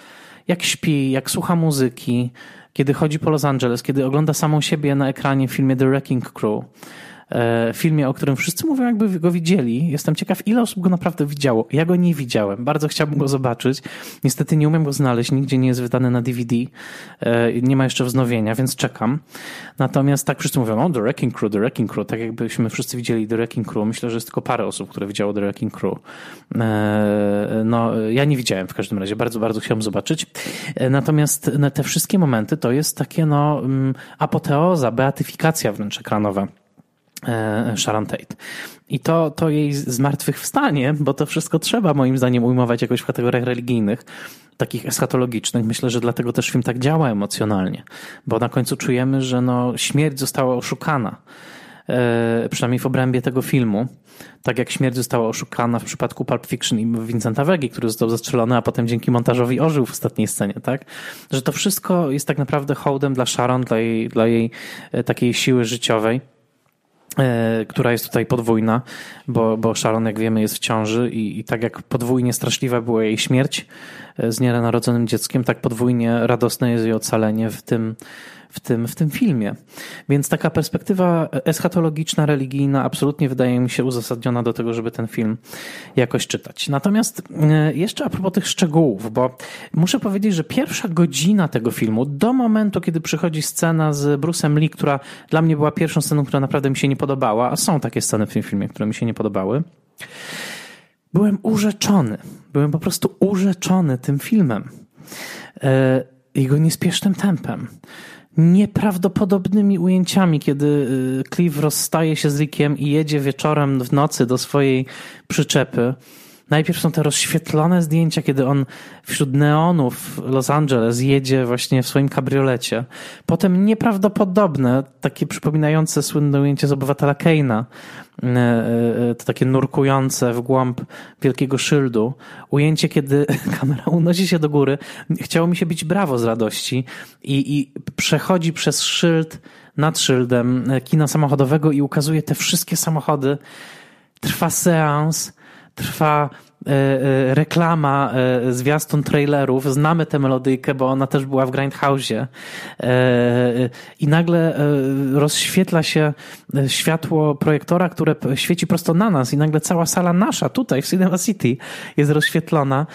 Jak śpi, jak słucha muzyki, kiedy chodzi po Los Angeles, kiedy ogląda samą siebie na ekranie w filmie The Wrecking Crew, filmie, o którym wszyscy mówią, jakby go widzieli. Jestem ciekaw, ile osób go naprawdę widziało. Ja go nie widziałem. Bardzo chciałbym go zobaczyć. Niestety nie umiem go znaleźć. Nigdzie nie jest wydany na DVD. E, nie ma jeszcze wznowienia, więc czekam. Natomiast tak wszyscy mówią, o The Wrecking Crew, The Wrecking Crew. Tak jakbyśmy wszyscy widzieli The Wrecking Crew. Myślę, że jest tylko parę osób, które widziało The Wrecking Crew. E, no, ja nie widziałem w każdym razie. Bardzo, bardzo chciałbym zobaczyć. Natomiast te wszystkie momenty to jest takie, no, mm, apoteoza, beatyfikacja wręcz ekranowa. E, Sharon Tate. I to, to jej zmartwychwstanie, bo to wszystko trzeba moim zdaniem ujmować jakoś w kategoriach religijnych, takich eschatologicznych. Myślę, że dlatego też film tak działa emocjonalnie, bo na końcu czujemy, że no, śmierć została oszukana. E, przynajmniej w obrębie tego filmu. Tak jak śmierć została oszukana w przypadku Pulp Fiction i Vincenta Wegi, który został zastrzelony, a potem dzięki montażowi ożył w ostatniej scenie, tak? Że to wszystko jest tak naprawdę hołdem dla Sharon, dla jej, dla jej e, takiej siły życiowej która jest tutaj podwójna, bo, bo Sharon, jak wiemy, jest w ciąży i, i tak jak podwójnie straszliwa była jej śmierć e, z nienarodzonym dzieckiem, tak podwójnie radosne jest jej ocalenie w tym, w tym, w tym filmie. Więc taka perspektywa eschatologiczna, religijna absolutnie wydaje mi się uzasadniona do tego, żeby ten film jakoś czytać. Natomiast e, jeszcze a propos tych szczegółów, bo muszę powiedzieć, że pierwsza godzina tego filmu, do momentu, kiedy przychodzi scena z Bruce'em Lee, która dla mnie była pierwszą sceną, która naprawdę mi się nie podobała, a są takie sceny w tym filmie, które mi się nie podobały, byłem urzeczony. Byłem po prostu urzeczony tym filmem. E, jego niespiesznym tempem nieprawdopodobnymi ujęciami, kiedy y, Cliff rozstaje się z Rickiem i jedzie wieczorem w nocy do swojej przyczepy. Najpierw są te rozświetlone zdjęcia, kiedy on wśród neonów Los Angeles jedzie właśnie w swoim kabriolecie. Potem nieprawdopodobne, takie przypominające słynne ujęcie z obywatela Keina, e, e, to takie nurkujące w głąb wielkiego szyldu. Ujęcie, kiedy kamera unosi się do góry. Chciało mi się bić brawo z radości i, i przechodzi przez szyld nad szyldem kina samochodowego i ukazuje te wszystkie samochody. Trwa seans trwa reklama e, zwiastun trailerów, znamy tę melodyjkę, bo ona też była w Grindhouse'ie. I nagle rozświetla się światło projektora, które świeci prosto na nas i nagle cała sala nasza tutaj w Cinema City jest rozświetlona.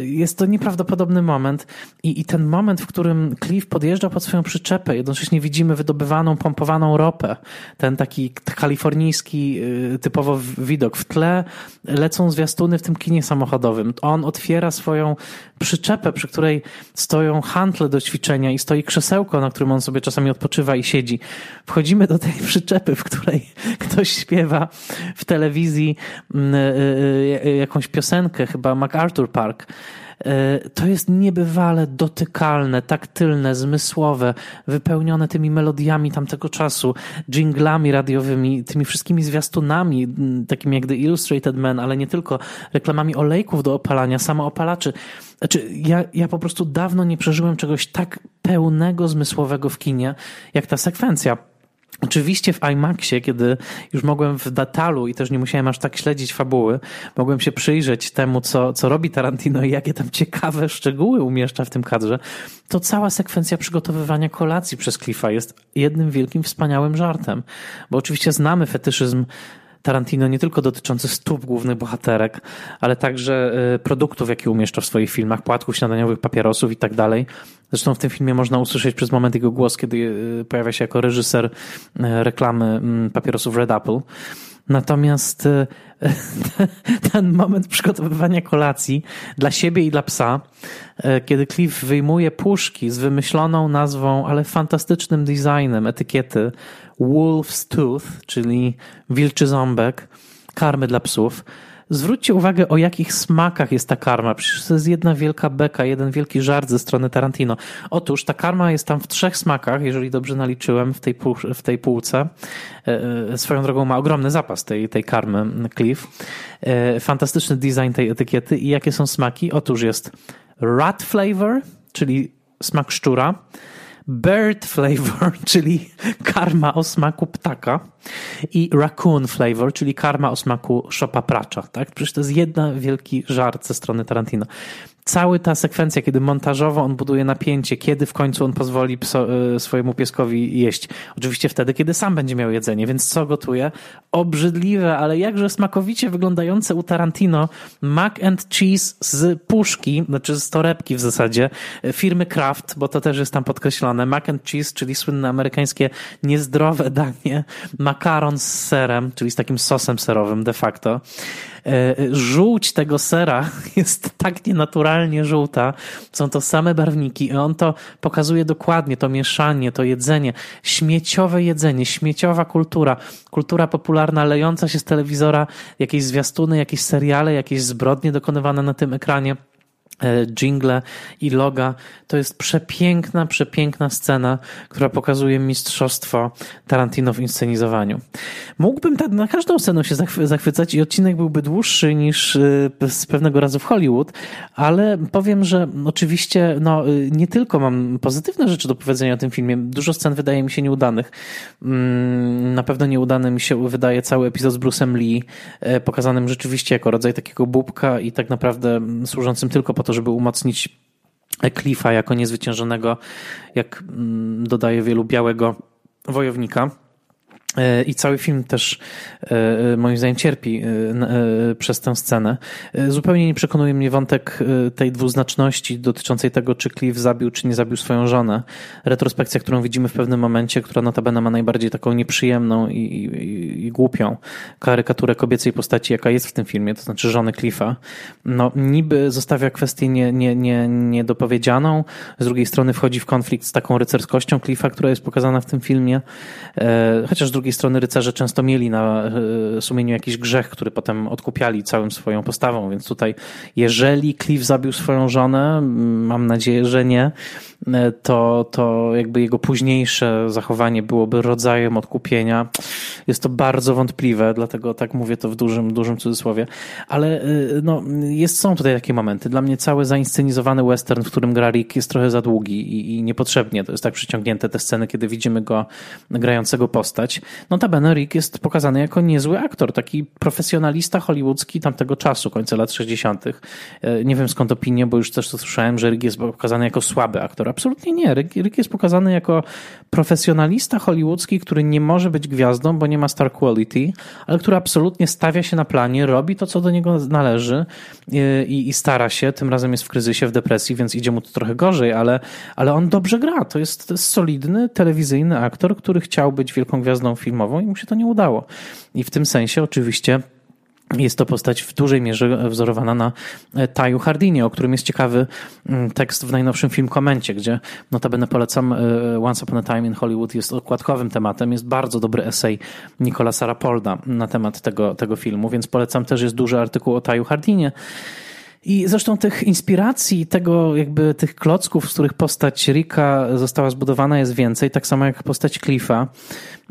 Jest to nieprawdopodobny moment i, i ten moment, w którym Cliff podjeżdża pod swoją przyczepę, jednocześnie widzimy wydobywaną, pompowaną ropę, ten taki kalifornijski typowo widok w tle. Lecą zwiastuny zwiastuny w tym kinie samochodowym. On otwiera swoją przyczepę, przy której stoją hantle do ćwiczenia i stoi krzesełko, na którym on sobie czasami odpoczywa i siedzi. Wchodzimy do tej przyczepy, w której ktoś śpiewa w telewizji mm, y, y, y, jakąś piosenkę, chyba MacArthur Park. E, to jest niebywale dotykalne, taktylne, zmysłowe, wypełnione tymi melodiami tamtego czasu, jinglami radiowymi, tymi wszystkimi zwiastunami, takimi jak The Illustrated Man, ale nie tylko, reklamami olejków do opalania, samoopalaczy. Znaczy, ja, ja po prostu dawno nie przeżyłem czegoś tak pełnego, zmysłowego w kinie, jak ta sekwencja. Oczywiście w IMAXie, kiedy już mogłem w datalu i też nie musiałem aż tak śledzić fabuły, mogłem się przyjrzeć temu, co, co robi Tarantino i jakie tam ciekawe szczegóły umieszcza w tym kadrze, to cała sekwencja przygotowywania kolacji przez Cliffa jest jednym wielkim, wspaniałym żartem. Bo oczywiście znamy fetyszyzm Tarantino nie tylko dotyczący stóp głównych bohaterek, ale także y, produktów, jakie umieszcza w swoich filmach, płatków śniadaniowych, papierosów i tak dalej. Zresztą w tym filmie można usłyszeć przez moment jego głos, kiedy y, pojawia się jako reżyser y, reklamy mm, papierosów Red Apple. Natomiast ten moment przygotowywania kolacji dla siebie i dla psa, kiedy Cliff wyjmuje puszki z wymyśloną nazwą, ale fantastycznym designem etykiety Wolf's Tooth, czyli wilczy ząbek, karmy dla psów. Zwróćcie uwagę, o jakich smakach jest ta karma. Przecież to jest jedna wielka beka, jeden wielki żart ze strony Tarantino. Otóż ta karma jest tam w trzech smakach, jeżeli dobrze naliczyłem w tej, pół, w tej półce. E, e, swoją drogą ma ogromny zapas tej, tej karmy Cliff. E, fantastyczny design tej etykiety. I jakie są smaki? Otóż jest rat flavor, czyli smak szczura bird flavor, czyli karma o smaku ptaka i raccoon flavor, czyli karma o smaku szopa pracza. Tak? Przecież to jest jeden wielki żart ze strony Tarantino cała ta sekwencja, kiedy montażowo on buduje napięcie, kiedy w końcu on pozwoli pso, e, swojemu pieskowi jeść. Oczywiście wtedy, kiedy sam będzie miał jedzenie, więc co gotuje? Obrzydliwe, ale jakże smakowicie wyglądające u Tarantino mac and cheese z puszki, znaczy z torebki w zasadzie, e, firmy Kraft, bo to też jest tam podkreślone. Mac and cheese, czyli słynne amerykańskie niezdrowe danie, makaron z serem, czyli z takim sosem serowym de facto. E, żółć tego sera jest tak nienaturalnie żółta. Są to same barwniki i on to pokazuje dokładnie, to mieszanie, to jedzenie. Śmieciowe jedzenie, śmieciowa kultura, kultura popularna lejąca się z telewizora, jakieś zwiastuny, jakieś seriale, jakieś zbrodnie dokonywane na tym ekranie. E, jingle i loga. To jest przepiękna, przepiękna scena, która pokazuje mistrzostwo Tarantino w inscenizowaniu. Mógłbym tak na każdą scenę się zachwycać i odcinek byłby dłuższy niż e, z pewnego razu w Hollywood, ale powiem, że oczywiście no, e, nie tylko mam pozytywne rzeczy do powiedzenia o tym filmie. Dużo scen wydaje mi się nieudanych. Mm, na pewno nieudany mi się wydaje cały epizod z Bruce'em Lee, pokazanym rzeczywiście jako rodzaj takiego bubka i tak naprawdę służącym tylko po to, żeby umocnić Cliffa jako niezwyciężonego, jak mm, dodaje wielu, białego wojownika. E, I cały film też e, e, moim zdaniem cierpi przez tę scenę. Zupełnie nie przekonuje mnie wątek tej dwuznaczności dotyczącej tego, czy Cliff zabił, czy nie zabił swoją żonę. Retrospekcja, którą widzimy w pewnym momencie, która notabene ma najbardziej taką nieprzyjemną i, i, i głupią karykaturę kobiecej postaci, jaka jest w tym filmie, to znaczy żony Cliffa. No, niby zostawia kwestię nie, nie, nie, niedopowiedzianą, z drugiej strony wchodzi w konflikt z taką rycerskością Cliffa, która jest pokazana w tym filmie, chociaż z drugiej drugiej strony rycerze często mieli na e, sumieniu jakiś grzech, który potem odkupiali całym swoją postawą, więc tutaj jeżeli Cliff zabił swoją żonę, mam nadzieję, że nie, e, to, to jakby jego późniejsze zachowanie byłoby rodzajem odkupienia. Jest to bardzo wątpliwe, dlatego tak mówię to w dużym, dużym cudzysłowie, ale e, no, jest, są tutaj takie momenty. Dla mnie cały zainscenizowany western, w którym gra Rick jest trochę za długi i, i niepotrzebnie. To jest tak przyciągnięte te sceny, kiedy widzimy go grającego postać. Notabene Rick jest pokazany jako niezły aktor, taki profesjonalista hollywoodzki tamtego czasu, końca lat 60. E, nie wiem skąd opinie, bo już też to słyszałem, że Rick jest pokazany jako słaby aktor. Absolutnie nie. Rick, Rick jest pokazany jako profesjonalista hollywoodzki, który nie może być gwiazdą, bo nie ma star quality, ale który absolutnie stawia się na planie, robi to, co do niego należy e, i, i stara się. Tym razem jest w kryzysie, w depresji, więc idzie mu to trochę gorzej, ale, ale on dobrze gra. To jest, to jest solidny, telewizyjny aktor, który chciał być wielką gwiazdą filmową i mu się to nie udało. I w tym sensie oczywiście Jest to postać w dużej mierze wzorowana na e, Taju Hardinie, o którym jest ciekawy mm, tekst w najnowszym film Komencie, gdzie notabene polecam e, Once Upon a Time in Hollywood jest okładkowym tematem. Jest bardzo dobry esej Nicolasa Rapolda na temat tego, tego filmu, więc polecam też, jest duży artykuł o Taju Hardinie. I zresztą tych inspiracji, tego jakby tych klocków, z których postać Rika została zbudowana jest więcej, tak samo jak postać Cliffa.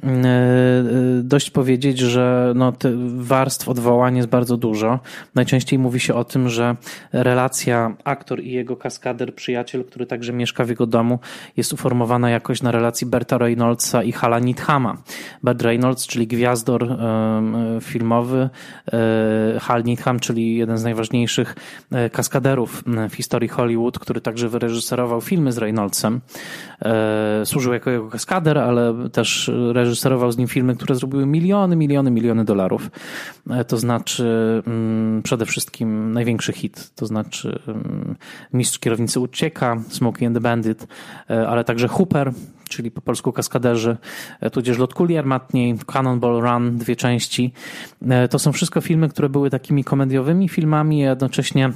E, e, dość powiedzieć, że no, warstw odwołań jest bardzo dużo. Najczęściej mówi się o tym, że relacja aktor i jego kaskader, przyjaciel, który także mieszka w jego domu, jest uformowana jakoś na relacji Berta Reynoldsa i Hala Nithama. Bert Reynolds, czyli gwiazdor filmowy, e, Hal Nitham, czyli jeden z najważniejszych kaskaderów w historii Hollywood, który także wyreżyserował filmy z Reynoldsem. Służył jako jego kaskader, ale też reżyserował z nim filmy, które zrobiły miliony, miliony, miliony dolarów. E, to znaczy mm, przede wszystkim największy hit, to znaczy mm, Mistrz Kierownicy Ucieka, Smokey and the Bandit, e, ale także Hooper, czyli po polsku kaskaderzy, e, tudzież Lot Kuli Armatniej, Cannonball Run, dwie części. To są wszystko filmy, które były takimi komediowymi filmami, jednocześnie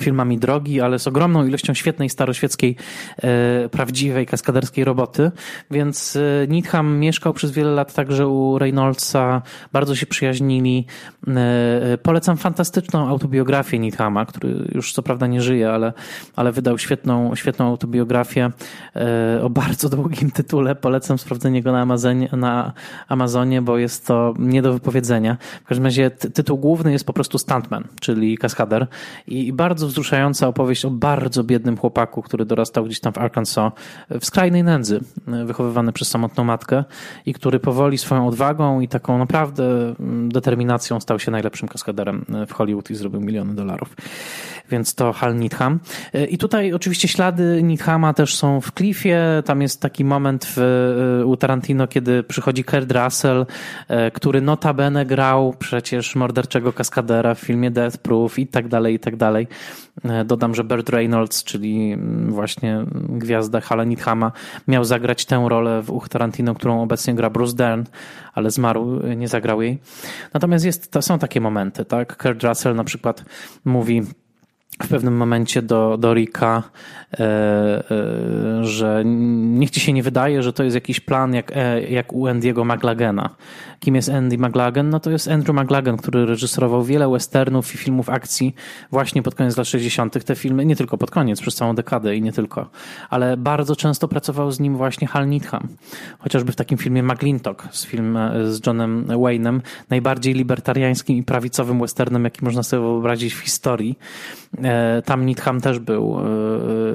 filmami drogi, ale z ogromną ilością świetnej, staroświeckiej, e, prawdziwej, kaskaderskiej roboty. Więc e, Needham mieszkał przez wiele lat także u Reynoldsa, bardzo się przyjaźnili. E, polecam fantastyczną autobiografię Needhama, który już co prawda nie żyje, ale, ale wydał świetną, świetną autobiografię o bardzo długim tytule. Polecam sprawdzenie go na Amazonie, na Amazonie, bo jest to nie do wypowiedzenia. W każdym razie tytuł główny jest po prostu Stuntman, czyli kaskader i bardzo bardzo wzruszająca opowieść o bardzo biednym chłopaku, który dorastał gdzieś tam w Arkansas w skrajnej nędzy, wychowywany przez samotną matkę i który powoli swoją odwagą i taką naprawdę mm, determinacją stał się najlepszym kaskaderem w Hollywood i zrobił miliony dolarów. Więc to Hal Needham. I tutaj oczywiście ślady Needhama też są w Cliffie. Tam jest taki moment w, u Tarantino, kiedy przychodzi Kurt Russell, który notabene grał przecież morderczego kaskadera w filmie Death Proof i tak dalej, i tak dalej. E, dodam, że Burt Reynolds, czyli właśnie gwiazda Hala Needhama, miał zagrać tę rolę w Uch Tarantino, którą obecnie gra Bruce Dern, ale zmarł, e, nie zagrał jej. Natomiast jest, to są takie momenty, tak? Kurt Russell na przykład mówi w pewnym momencie do, do Rika, że niech ci się nie wydaje, że to jest jakiś plan jak, e, jak u Andy'ego McLagena. Kim jest Andy McLagan? No to jest Andrew McLagan, który reżyserował wiele westernów i filmów akcji właśnie pod koniec lat 60. Te filmy, nie tylko pod koniec, przez całą dekadę i nie tylko, ale bardzo często pracował z nim właśnie Hal Needham. Chociażby w takim filmie McLintock z, film, z Johnem Wayne'em, najbardziej libertariańskim i prawicowym westernem, jaki można sobie wyobrazić w historii E, tam Nitham też był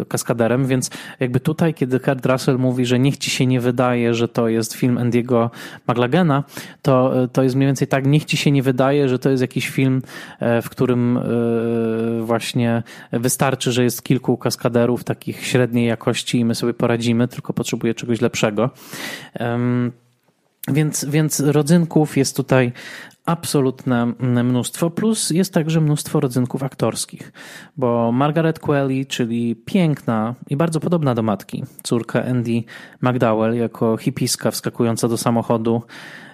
e, kaskaderem, więc jakby tutaj, kiedy Kurt Russell mówi, że niech ci się nie wydaje, że to jest film Andy'ego McLagena, to, to jest mniej więcej tak, niech ci się nie wydaje, że to jest jakiś film, e, w którym właśnie wystarczy, że jest kilku kaskaderów takich średniej jakości i my sobie poradzimy, tylko potrzebuje czegoś lepszego. Więc, więc rodzynków jest tutaj absolutne mnóstwo, plus jest także mnóstwo rodzynków aktorskich, bo Margaret Qualley, czyli piękna i bardzo podobna do matki, córka Andy McDowell, jako hipiska wskakująca do samochodu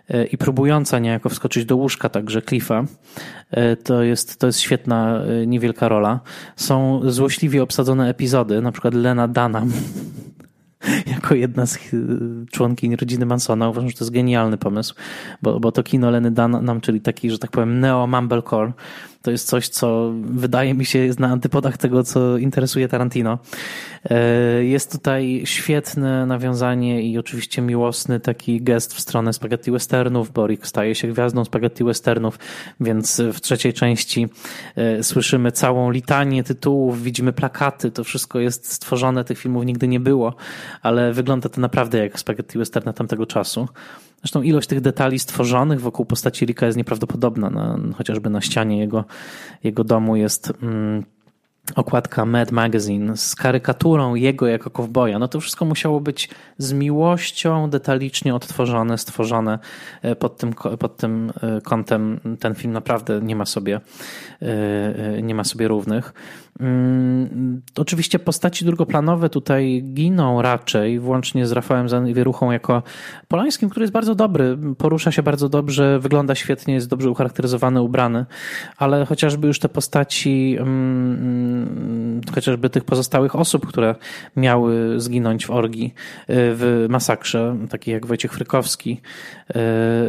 e, i próbująca niejako wskoczyć do łóżka także Cliffa, e, to jest, to jest świetna, e, niewielka rola. Są złośliwie obsadzone epizody, na przykład Lena Dunham jako jedna z członkiń rodziny Mansona. Uważam, że to jest genialny pomysł, bo, bo to kino Leny nam, czyli taki, że tak powiem, neo-mumblecore, to jest coś, co wydaje mi się jest na antypodach tego, co interesuje Tarantino. E, jest tutaj świetne nawiązanie i oczywiście miłosny taki gest w stronę spaghetti westernów. Borik staje się gwiazdą spaghetti westernów, więc w trzeciej części e, słyszymy całą litanię tytułów, widzimy plakaty, to wszystko jest stworzone, tych filmów nigdy nie było, ale wygląda to naprawdę jak spaghetti westerna tamtego czasu. Zresztą ilość tych detali stworzonych wokół postaci Rika jest nieprawdopodobna. Na, chociażby na ścianie jego, jego domu jest mm, okładka Mad Magazine z karykaturą jego jako kowboja, no to wszystko musiało być z miłością detalicznie odtworzone, stworzone e, pod tym, pod tym e, kątem. Ten film naprawdę nie ma sobie, e, nie ma sobie równych. Mm, oczywiście postaci drugoplanowe tutaj giną raczej, włącznie z Rafałem Zawieruchą jako Polańskim, który jest bardzo dobry, porusza się bardzo dobrze, wygląda świetnie, jest dobrze ucharakteryzowany, ubrany, ale chociażby już te postaci, mm, chociażby tych pozostałych osób, które miały zginąć w orgii, y, w masakrze, takie jak Wojciech Frykowski,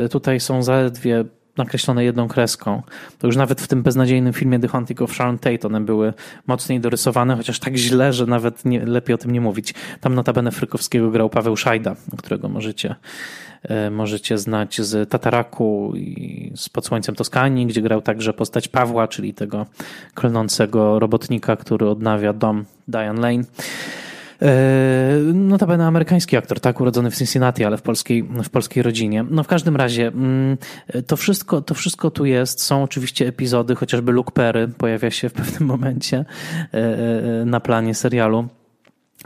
y, tutaj są zaledwie nakreślone jedną kreską. To już nawet w tym beznadziejnym filmie The Haunting of Sharon Tate one były mocniej dorysowane, chociaż tak źle, że nawet nie, lepiej o tym nie mówić. Tam notabene Frykowskiego grał Paweł Szajda, którego możecie, e, możecie znać z Tataraku i z Pod Słońcem Toskanii, gdzie grał także postać Pawła, czyli tego klnącego robotnika, który odnawia dom Diane Lane. E, notabene amerykański aktor, tak, urodzony w Cincinnati, ale w polskiej, w polskiej rodzinie. No w każdym razie, mm, to wszystko, to wszystko tu jest. Są oczywiście epizody, chociażby Luke Perry pojawia się w pewnym momencie e, e, na planie serialu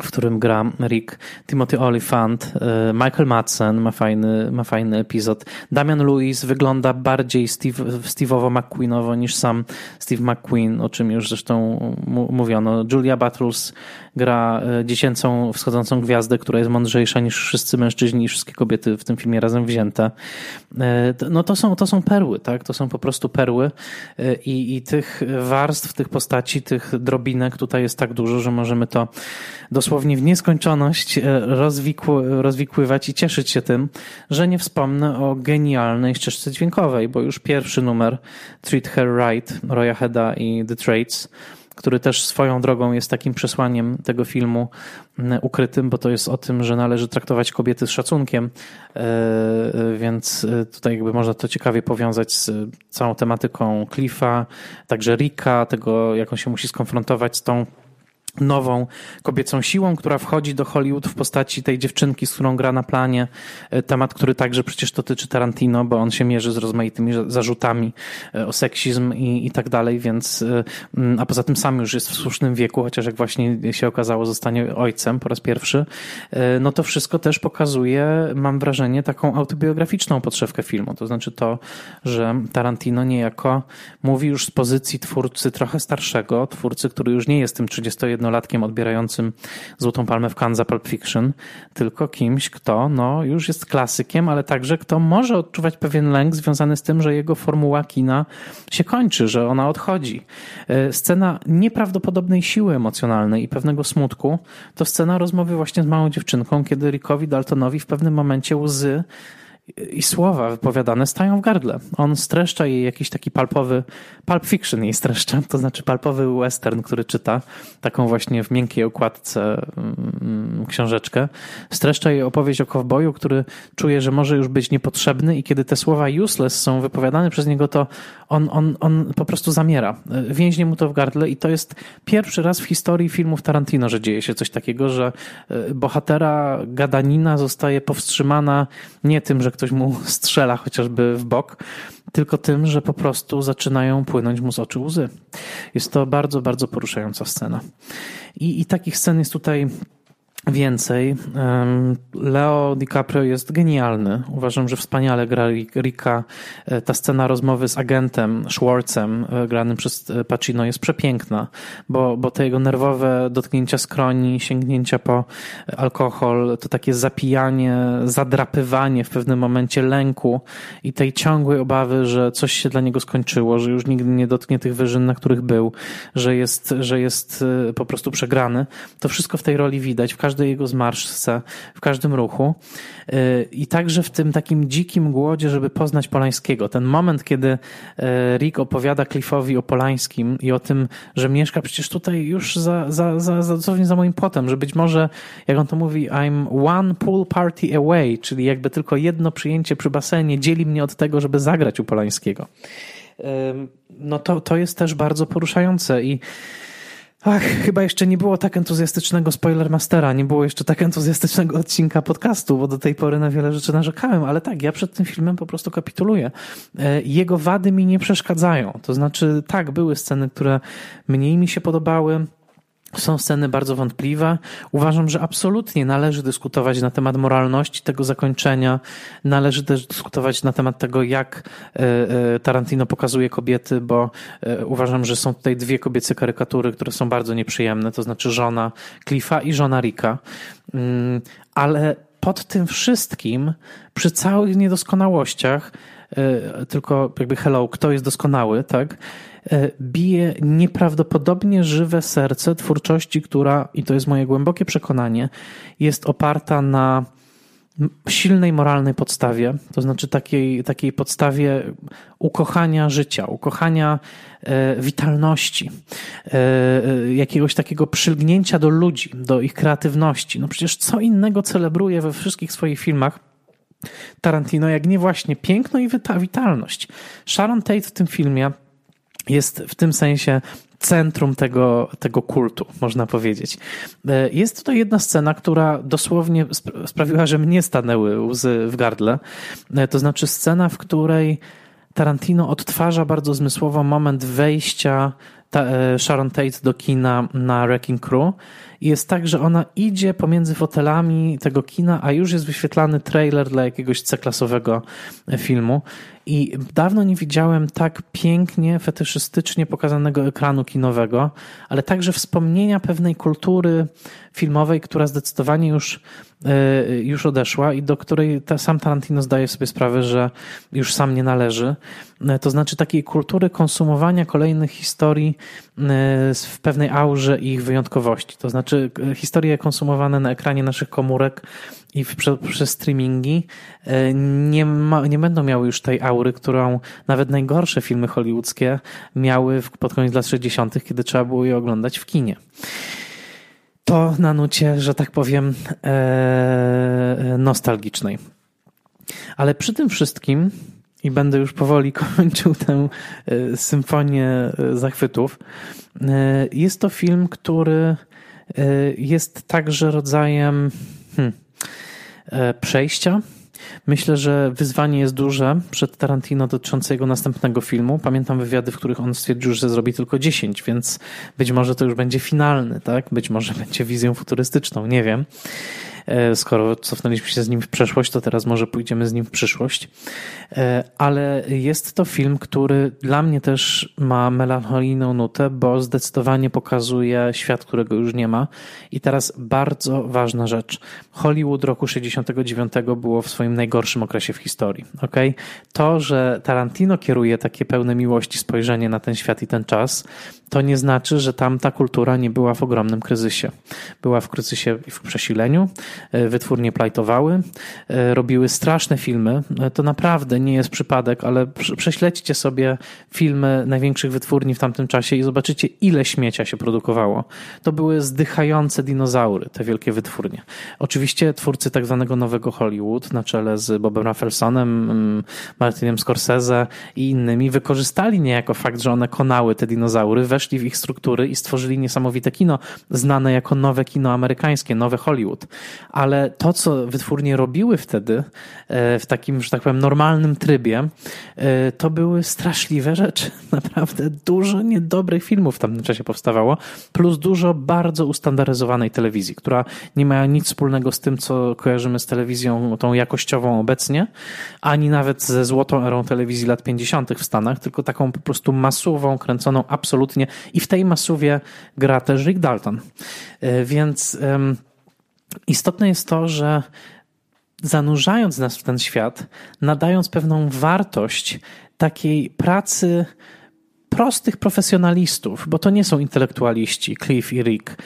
w którym gra Rick, Timothy Olyphant, Michael Madsen ma fajny, ma fajny epizod. Damian Lewis wygląda bardziej Steve, Steve'owo McQueenowo niż sam Steve McQueen, o czym już zresztą mówiono. Julia Battles gra e, dziecięcą, wschodzącą gwiazdę, która jest mądrzejsza niż wszyscy mężczyźni i wszystkie kobiety w tym filmie razem wzięte. E, no to są, to są perły, tak? To są po prostu perły e, i, i tych warstw, tych postaci, tych drobinek tutaj jest tak dużo, że możemy to dosłownie w nieskończoność rozwikły, rozwikływać i cieszyć się tym, że nie wspomnę o genialnej ścieżce dźwiękowej, bo już pierwszy numer Treat Her Right, Roya Heda i The Trades który też swoją drogą jest takim przesłaniem tego filmu mm, ukrytym, bo to jest o tym, że należy traktować kobiety z szacunkiem, e, e, więc e, tutaj jakby można to ciekawie powiązać z całą tematyką Cliffa, także Rika, tego jak on się musi skonfrontować z tą nową kobiecą siłą, która wchodzi do Hollywood w postaci tej dziewczynki, z którą gra na planie. E, temat, który także przecież dotyczy Tarantino, bo on się mierzy z rozmaitymi zarzutami e, o seksizm i, i tak dalej, więc e, a poza tym sam już jest w słusznym wieku, chociaż jak właśnie się okazało, zostanie ojcem po raz pierwszy. No to wszystko też pokazuje, mam wrażenie, taką autobiograficzną podszewkę filmu. To znaczy to, że Tarantino niejako mówi już z pozycji twórcy trochę starszego, twórcy, który już nie jest tym 31 latkiem odbierającym Złotą Palmę w Cannes za Pulp Fiction, tylko kimś, kto no, już jest klasykiem, ale także kto może odczuwać pewien lęk związany z tym, że jego formuła kina się kończy, że ona odchodzi. E, scena nieprawdopodobnej siły emocjonalnej i pewnego smutku to scena rozmowy właśnie z małą dziewczynką, kiedy Rickowi Daltonowi w pewnym momencie łzy i słowa wypowiadane stają w gardle. On streszcza jej jakiś taki palpowy, pulp fiction jej streszcza, to znaczy palpowy western, który czyta, taką właśnie w miękkiej okładce mm, książeczkę. Streszcza jej opowieść o kowboju, który czuje, że może już być niepotrzebny i kiedy te słowa useless są wypowiadane przez niego, to on, on, on po prostu zamiera. Więźnie mu to w gardle i to jest pierwszy raz w historii filmów Tarantino, że dzieje się coś takiego, że e, bohatera gadanina zostaje powstrzymana nie tym, że ktoś mu strzela chociażby w bok, tylko tym, że po prostu zaczynają płynąć mu z oczu łzy. Jest to bardzo, bardzo poruszająca scena. I, i takich scen jest tutaj więcej. Leo DiCaprio jest genialny. Uważam, że wspaniale gra Rika. E, ta scena rozmowy z agentem Schwartzem, e, granym przez e, Pacino, jest przepiękna, bo, bo te jego nerwowe dotknięcia skroni, sięgnięcia po alkohol, to takie zapijanie, zadrapywanie w pewnym momencie lęku i tej ciągłej obawy, że coś się dla niego skończyło, że już nigdy nie dotknie tych wyżyn, na których był, że jest, że jest po prostu przegrany. To wszystko w tej roli widać. W każdej jego zmarszce, w każdym ruchu. Y, I także w tym takim dzikim głodzie, żeby poznać Polańskiego. Ten moment, kiedy y, Rick opowiada Cliffowi o Polańskim i o tym, że mieszka przecież tutaj już za, za, za, za, dosłownie za moim płotem, że być może, jak on to mówi, I'm one pool party away, czyli jakby tylko jedno przyjęcie przy basenie dzieli mnie od tego, żeby zagrać u Polańskiego. No to, to jest też bardzo poruszające i Ach, chyba jeszcze nie było tak entuzjastycznego Spoilermastera, nie było jeszcze tak entuzjastycznego odcinka podcastu, bo do tej pory na wiele rzeczy narzekałem, ale tak, ja przed tym filmem po prostu kapituluję. E, jego wady mi nie przeszkadzają. To znaczy, tak, były sceny, które mniej mi się podobały, są sceny bardzo wątpliwe. Uważam, że absolutnie należy dyskutować na temat moralności tego zakończenia. Należy też dyskutować na temat tego, jak e, e, Tarantino pokazuje kobiety, bo e, uważam, że są tutaj dwie kobiece karykatury, które są bardzo nieprzyjemne, to znaczy żona Cliffa i żona Rika. Mm, ale pod tym wszystkim, przy całych niedoskonałościach, tylko jakby hello, kto jest doskonały, tak? E, bije nieprawdopodobnie żywe serce twórczości, która, i to jest moje głębokie przekonanie, jest oparta na silnej moralnej podstawie, to znaczy takiej, takiej podstawie ukochania życia, ukochania e, witalności, e, jakiegoś takiego przylgnięcia do ludzi, do ich kreatywności. No przecież co innego celebruje we wszystkich swoich filmach Tarantino, jak nie właśnie piękno i witalność. Sharon Tate w tym filmie jest w tym sensie centrum tego, tego kultu, można powiedzieć. E, jest tutaj jedna scena, która dosłownie sprawiła, że mnie stanęły łzy w gardle. E, to znaczy scena, w której Tarantino odtwarza bardzo zmysłowo moment wejścia e, Sharon Tate do kina na Wrecking Crew i jest tak, że ona idzie pomiędzy fotelami tego kina, a już jest wyświetlany trailer dla jakiegoś C-klasowego filmu i dawno nie widziałem tak pięknie, fetyszystycznie pokazanego ekranu kinowego, ale także wspomnienia pewnej kultury filmowej, która zdecydowanie już, e, już odeszła i do której sam Tarantino zdaje sobie sprawę, że już sam nie należy. E, to znaczy takiej kultury konsumowania kolejnych historii e, w pewnej aurze ich wyjątkowości. To znaczy historie konsumowane na ekranie naszych komórek i przez, streamingi nie, ma, nie będą miały już tej aury, którą nawet najgorsze filmy hollywoodzkie miały pod koniec lat 60., kiedy trzeba było je oglądać w kinie to na nucie, że tak powiem, e, nostalgicznej. Ale przy tym wszystkim, i będę już powoli kończył tę e, symfonię e, zachwytów, jest to film, który jest także rodzajem hmm, przejścia Myślę, że wyzwanie jest duże przed Tarantino dotyczące jego następnego filmu. Pamiętam wywiady, w których on stwierdził, że zrobi tylko 10, więc być może to już będzie finalny, tak? Być może będzie wizją futurystyczną, nie wiem. E, skoro cofnęliśmy się z nim w przeszłość, to teraz może pójdziemy z nim w przyszłość. E, ale jest to film, który dla mnie też ma melancholijną nutę, bo zdecydowanie pokazuje świat, którego już nie ma. I teraz bardzo ważna rzecz. Hollywood roku 69 było w swoim najgorszym okresie w historii. Okay? To, że Tarantino kieruje takie pełne miłości spojrzenie na ten świat i ten czas, to nie znaczy, że tam ta kultura nie była w ogromnym kryzysie. Była w kryzysie w przesileniu, wytwórnie plajtowały, e, robiły straszne filmy. E, to naprawdę nie jest przypadek, ale prześledźcie sobie filmy największych wytwórni w tamtym czasie i zobaczycie, ile śmiecia się produkowało. To były zdychające dinozaury, te wielkie wytwórnie. Oczywiście twórcy tak zwanego nowego Hollywood na czele z Bobem Raffelsonem, mm, Martinem Scorsese i innymi wykorzystali niejako fakt, że one konały te dinozaury, weszli w ich struktury i stworzyli niesamowite kino, znane jako nowe kino amerykańskie, nowe Hollywood. Ale to, co wytwórnie robiły wtedy, e, w takim, że tak powiem, normalnym trybie, e, to były straszliwe rzeczy. Naprawdę dużo niedobrych filmów w tamtym czasie powstawało, plus dużo bardzo ustandaryzowanej telewizji, która nie miała nic wspólnego z tym, co kojarzymy z telewizją tą jakościową obecnie, ani nawet ze złotą erą telewizji lat 50. w Stanach, tylko taką po prostu masową, kręconą absolutnie i w tej masuwie gra też Rick Dalton. E, więc istotne jest to, że zanurzając nas w ten świat, nadając pewną wartość takiej pracy prostych profesjonalistów, bo to nie są intelektualiści, Cliff i Rick.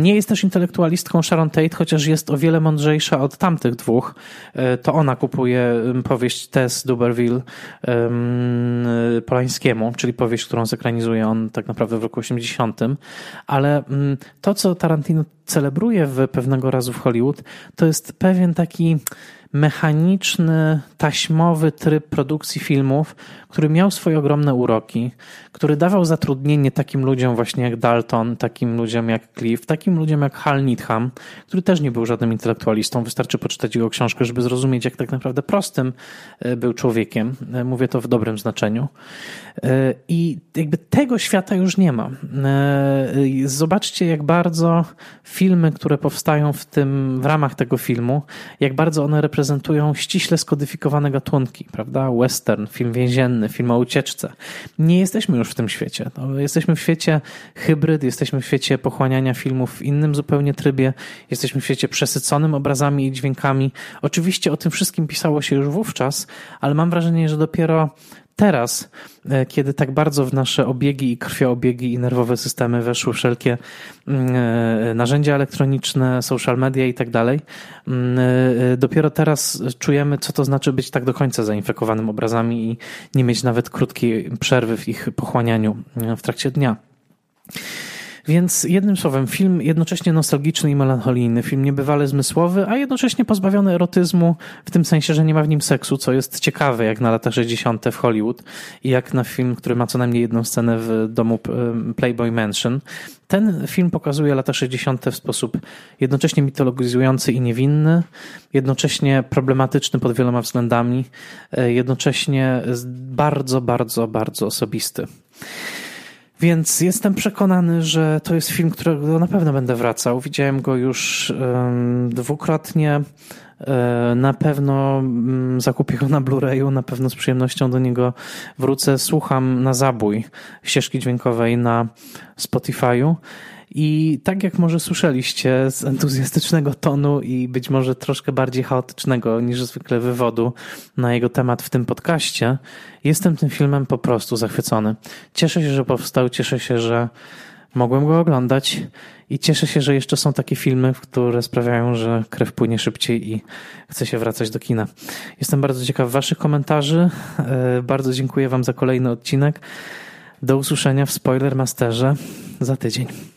Nie jest też intelektualistką Sharon Tate, chociaż jest o wiele mądrzejsza od tamtych dwóch. E, to ona kupuje powieść Tess Duberville Polańskiemu, czyli powieść, którą zekranizuje on tak naprawdę w roku 80. Ale to, co Tarantino celebruje w pewnego razu w Hollywood, to jest pewien taki mechaniczny, taśmowy tryb produkcji filmów, który miał swoje ogromne uroki, który dawał zatrudnienie takim ludziom właśnie jak Dalton, takim ludziom jak Cliff, takim ludziom jak Hal Needham, który też nie był żadnym intelektualistą. Wystarczy poczytać jego książkę, żeby zrozumieć, jak tak naprawdę prostym e, był człowiekiem. E, mówię to w dobrym znaczeniu. E, I jakby tego świata już nie ma. Zobaczcie, jak bardzo filmy, które powstają w tym, w ramach tego filmu, jak bardzo one reprezentują ściśle skodyfikowane gatunki, prawda? Western, film więzienny, film o ucieczce. Nie jesteśmy już w tym świecie. No, jesteśmy w świecie hybryd, jesteśmy w świecie pochłaniania filmów w innym zupełnie trybie, jesteśmy w świecie przesyconym obrazami i dźwiękami. Oczywiście o tym wszystkim pisało się już wówczas, ale mam wrażenie, że dopiero teraz, e, kiedy tak bardzo w nasze obiegi i krwioobiegi i nerwowe systemy weszły wszelkie mm, e, narzędzia elektroniczne, social media i tak dalej, mm, e, dopiero teraz czujemy, co to znaczy być tak do końca zainfekowanym obrazami i nie mieć nawet krótkiej przerwy w ich pochłanianiu w trakcie dnia. Więc jednym słowem, film jednocześnie nostalgiczny i melancholijny, film niebywale zmysłowy, a jednocześnie pozbawiony erotyzmu, w tym sensie, że nie ma w nim seksu, co jest ciekawe, jak na lata 60. w Hollywood i jak na film, który ma co najmniej jedną scenę w domu Playboy Mansion. Ten film pokazuje lata 60. w sposób jednocześnie mitologizujący i niewinny, jednocześnie problematyczny pod wieloma względami, e, jednocześnie bardzo, bardzo, bardzo osobisty. Więc jestem przekonany, że to jest film, którego na pewno będę wracał. Widziałem go już um, dwukrotnie. E, na pewno um, zakupię go na Blu-rayu, na pewno z przyjemnością do niego wrócę. Słucham na zabój ścieżki dźwiękowej na Spotify'u. I tak jak może słyszeliście z entuzjastycznego tonu i być może troszkę bardziej chaotycznego niż zwykle wywodu na jego temat w tym podcaście, jestem tym filmem po prostu zachwycony. Cieszę się, że powstał, cieszę się, że mogłem go oglądać i cieszę się, że jeszcze są takie filmy, które sprawiają, że krew płynie szybciej i chce się wracać do kina. Jestem bardzo ciekaw Waszych komentarzy. E, bardzo dziękuję Wam za kolejny odcinek. Do usłyszenia w Spoiler Masterze za tydzień.